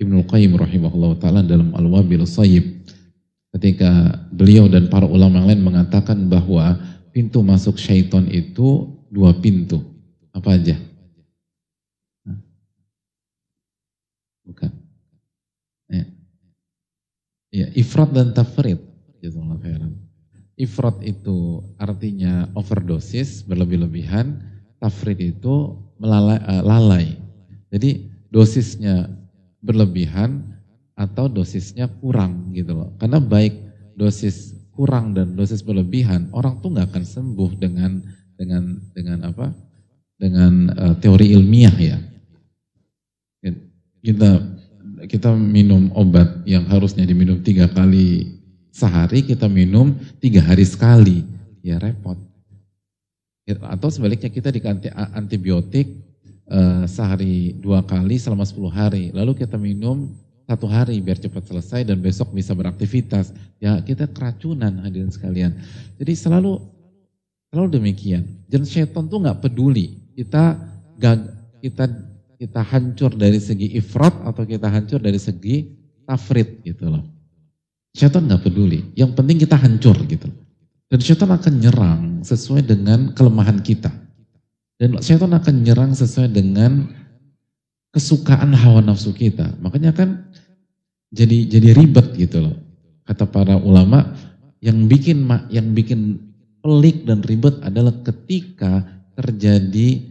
Ibnu Qayyim rahimahullah taala dalam Al-Wabil Sayyib ketika beliau dan para ulama yang lain mengatakan bahwa pintu masuk syaitan itu dua pintu. Apa aja? Bukan. Ya. ya ifrat dan tafrid. Ifrat itu artinya overdosis, berlebih-lebihan. Tafrid itu melalai, uh, lalai. Jadi dosisnya berlebihan atau dosisnya kurang gitu loh. Karena baik dosis kurang dan dosis berlebihan, orang tuh nggak akan sembuh dengan dengan dengan apa? Dengan uh, teori ilmiah ya kita kita minum obat yang harusnya diminum tiga kali sehari, kita minum tiga hari sekali, ya repot. Atau sebaliknya kita dikasih antibiotik uh, sehari dua kali selama 10 hari, lalu kita minum satu hari biar cepat selesai dan besok bisa beraktivitas. Ya kita keracunan hadirin sekalian. Jadi selalu selalu demikian. Dan setan tuh nggak peduli kita gag, kita kita hancur dari segi ifrat atau kita hancur dari segi tafrid gitu loh. Syaitan nggak peduli, yang penting kita hancur gitu. Dan syaitan akan nyerang sesuai dengan kelemahan kita. Dan syaitan akan nyerang sesuai dengan kesukaan hawa nafsu kita. Makanya kan jadi jadi ribet gitu loh. Kata para ulama, yang bikin yang bikin pelik dan ribet adalah ketika terjadi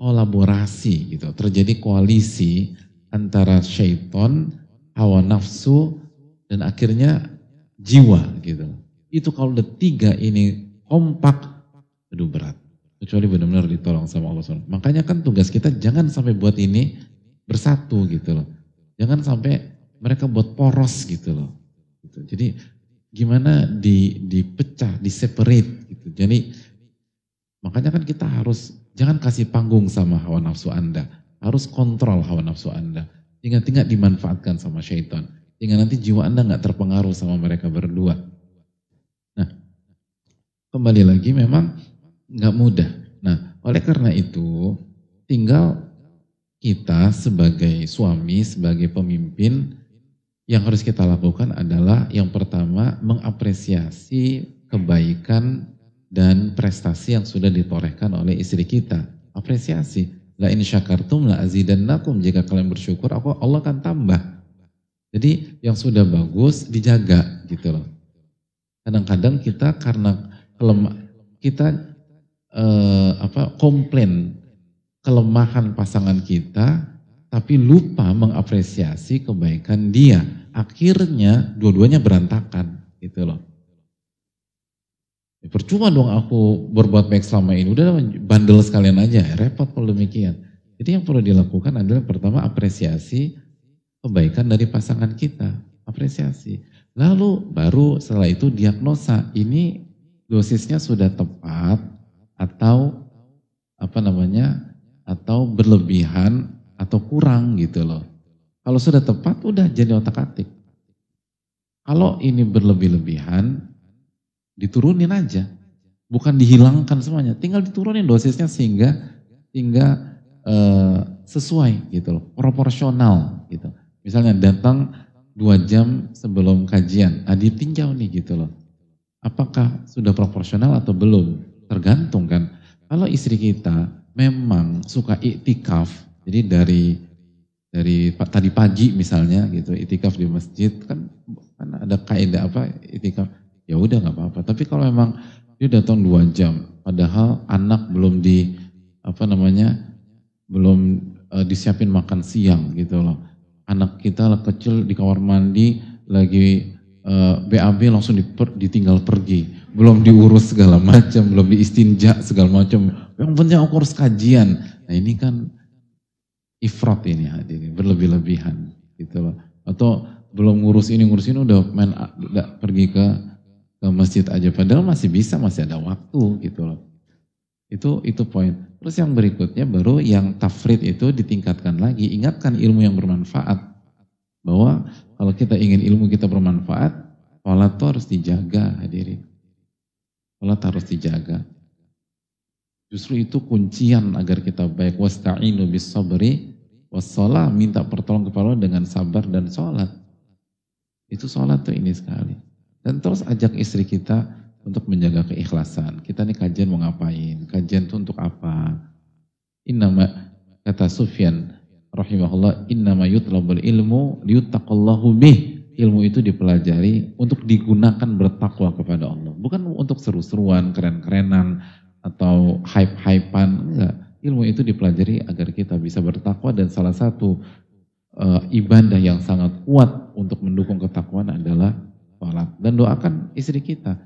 kolaborasi gitu, terjadi koalisi antara syaiton, hawa nafsu, dan akhirnya jiwa gitu. Itu kalau the tiga ini kompak, aduh berat. Kecuali benar-benar ditolong sama Allah SWT. Makanya kan tugas kita jangan sampai buat ini bersatu gitu loh. Jangan sampai mereka buat poros gitu loh. Gitu. Jadi gimana di dipecah, di separate gitu. Jadi makanya kan kita harus Jangan kasih panggung sama hawa nafsu Anda. Harus kontrol hawa nafsu Anda. Hingga tidak dimanfaatkan sama syaitan. Hingga nanti jiwa Anda nggak terpengaruh sama mereka berdua. Nah, kembali lagi memang nggak mudah. Nah, oleh karena itu tinggal kita sebagai suami, sebagai pemimpin yang harus kita lakukan adalah yang pertama mengapresiasi kebaikan dan prestasi yang sudah ditorehkan oleh istri kita. Apresiasi. La in syakartum la azidannakum. Jika kalian bersyukur, aku Allah akan tambah. Jadi yang sudah bagus dijaga gitu loh. Kadang-kadang kita karena kelemah kita eh, apa komplain kelemahan pasangan kita tapi lupa mengapresiasi kebaikan dia. Akhirnya dua-duanya berantakan gitu loh. Percuma dong aku berbuat baik selama ini. Udah bandel sekalian aja, repot kalau demikian. Jadi yang perlu dilakukan adalah pertama apresiasi kebaikan dari pasangan kita. Apresiasi. Lalu baru setelah itu diagnosa. Ini dosisnya sudah tepat atau apa namanya atau berlebihan atau kurang gitu loh. Kalau sudah tepat udah jadi otak-atik. Kalau ini berlebih-lebihan diturunin aja. Bukan dihilangkan semuanya, tinggal diturunin dosisnya sehingga sehingga uh, sesuai gitu loh, proporsional gitu. Misalnya datang dua jam sebelum kajian, ah ditinjau nih gitu loh. Apakah sudah proporsional atau belum? Tergantung kan. Kalau istri kita memang suka iktikaf, jadi dari dari tadi pagi misalnya gitu, iktikaf di masjid kan, kan ada kaidah apa iktikaf, ya udah nggak apa-apa. Tapi kalau memang dia datang dua jam, padahal anak belum di apa namanya belum uh, disiapin makan siang gitu loh. Anak kita kecil di kamar mandi lagi uh, eh, BAB langsung diper, ditinggal pergi, belum diurus segala <laughs> macam, belum diistinja segala macam. Yang penting aku harus kajian. Nah ini kan ifrat ini hadirin, berlebih-lebihan gitu loh. Atau belum ngurus ini ngurus ini udah main udah pergi ke ke masjid aja padahal masih bisa masih ada waktu gitu loh. Itu itu poin. Terus yang berikutnya baru yang tafrid itu ditingkatkan lagi. Ingatkan ilmu yang bermanfaat. Bahwa kalau kita ingin ilmu kita bermanfaat, sholat itu harus dijaga hadirin. Sholat harus dijaga. Justru itu kuncian agar kita baik. Wasta'inu bis sabri wassalah. Minta pertolongan kepada Allah dengan sabar dan sholat. Itu sholat tuh ini sekali. Dan terus ajak istri kita untuk menjaga keikhlasan. Kita nih kajian mau ngapain? Kajian itu untuk apa? Innama kata Sufyan rahimahullah innama yutlabul ilmu liyuttaqallahu bih. Ilmu itu dipelajari untuk digunakan bertakwa kepada Allah. Bukan untuk seru-seruan, keren-kerenan atau hype-hypean, enggak. Ilmu itu dipelajari agar kita bisa bertakwa dan salah satu uh, ibadah yang sangat kuat untuk mendukung ketakwaan adalah sholat. Dan doakan istri kita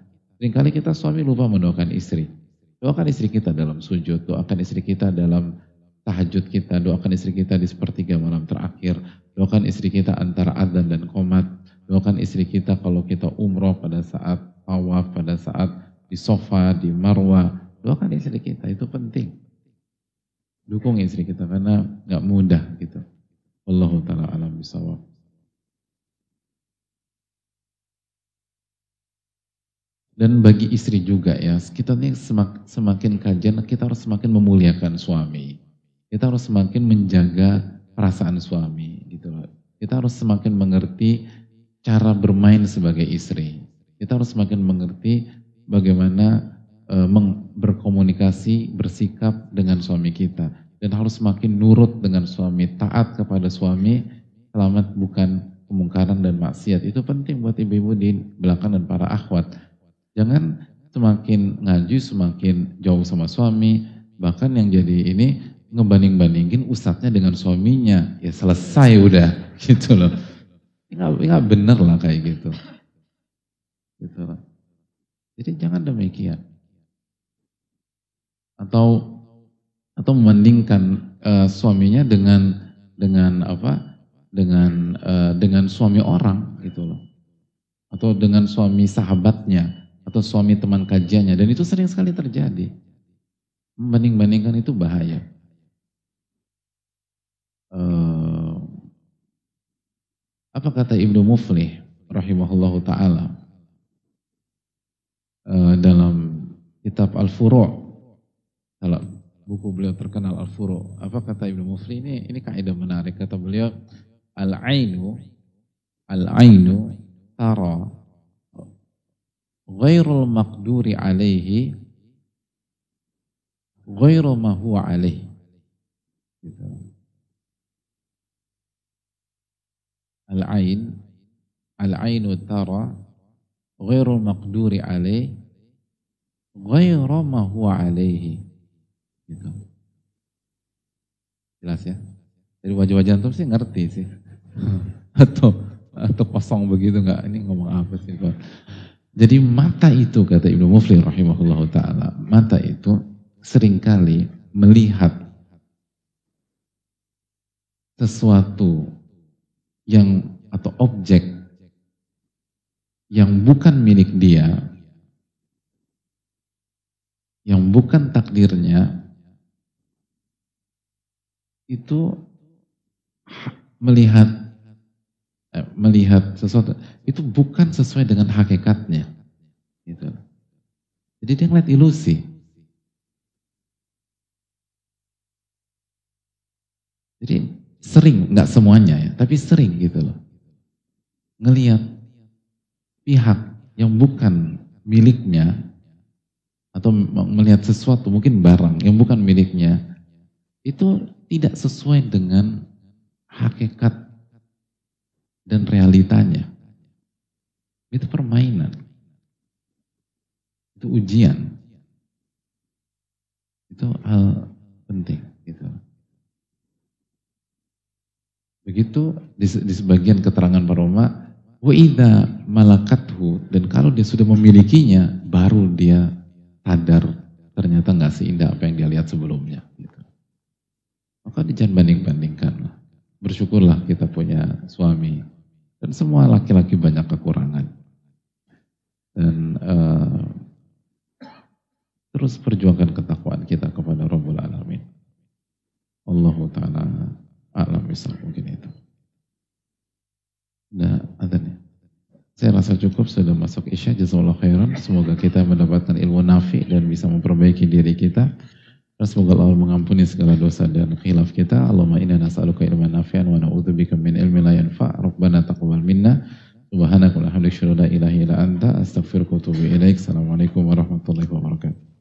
Seringkali kita suami lupa mendoakan istri. Doakan istri kita dalam sujud, doakan istri kita dalam tahajud kita, doakan istri kita di sepertiga malam terakhir, doakan istri kita antara adzan dan komat, doakan istri kita kalau kita umroh pada saat tawaf, pada saat di sofa, di marwah, doakan istri kita, itu penting. Dukung istri kita karena nggak mudah gitu. Wallahu taala alam bisawab. Dan bagi istri juga ya, kita nih semak, semakin kajian, kita harus semakin memuliakan suami. Kita harus semakin menjaga perasaan suami gitu loh. Kita harus semakin mengerti cara bermain sebagai istri. Kita harus semakin mengerti bagaimana e, meng, berkomunikasi, bersikap dengan suami kita. Dan harus semakin nurut dengan suami, taat kepada suami, selamat bukan kemungkaran dan maksiat. Itu penting buat ibu-ibu di belakang dan para akhwat Jangan semakin ngaji semakin jauh sama suami, bahkan yang jadi ini ngebanding-bandingin ustadznya dengan suaminya, ya selesai udah <laughs> gitu loh. Nggak, nggak bener lah kayak gitu. Gitu loh. Jadi jangan demikian. Atau atau membandingkan uh, suaminya dengan dengan apa? dengan uh, dengan suami orang gitu loh. Atau dengan suami sahabatnya atau suami teman kajiannya. Dan itu sering sekali terjadi. Membanding-bandingkan itu bahaya. Uh, apa kata Ibnu Muflih rahimahullahu taala? Uh, dalam kitab Al-Furu' kalau buku beliau terkenal Al-Furu' apa kata Ibnu Muflih? Ini ini kaidah menarik. Kata beliau al-ainu al-ainu tara ghairul maqduri alaihi ghairu ma huwa alaihi. Gitu. al-ain al-ainu tara ghairul maqduri alaihi ghairu ma huwa alaihi. Gitu. jelas ya? Dari wajah-wajah antum sih ngerti sih. <laughs> Atau atau kosong begitu nggak? Ini ngomong apa sih jadi mata itu kata Ibnu Muflih rahimahullah taala, mata itu sering kali melihat sesuatu yang atau objek yang bukan milik dia, yang bukan takdirnya, itu melihat melihat sesuatu itu bukan sesuai dengan hakikatnya. Gitu. Jadi dia ngeliat ilusi. Jadi sering nggak semuanya ya tapi sering gitu loh. Ngelihat pihak yang bukan miliknya atau melihat sesuatu mungkin barang yang bukan miliknya itu tidak sesuai dengan hakikat dan realitanya. Itu permainan. Itu ujian. Itu hal penting gitu. Begitu di, di sebagian keterangan para ulama, wa idza malakathu dan kalau dia sudah memilikinya baru dia sadar ternyata nggak seindah apa yang dia lihat sebelumnya gitu. Maka jangan banding-bandingkan Bersyukurlah kita punya suami dan semua laki-laki banyak kekurangan. Dan uh, terus perjuangkan ketakwaan kita kepada Rabbul Alamin. Allah Ta'ala alam misal mungkin itu. Nah, adanya. Saya rasa cukup sudah masuk Isya. Jazakallah khairan. Semoga kita mendapatkan ilmu nafi dan bisa memperbaiki diri kita. Semoga Allah mengampuni segala dosa dan khilaf kita. Allahumma inna nas'aluka ilman nafi'an wa na'udzubika min ilmi la yanfa'. Rabbana taqabbal minna. Subhanaka wa la ilaha illa anta astaghfiruka wa atubu ilaik. Assalamualaikum warahmatullahi wabarakatuh.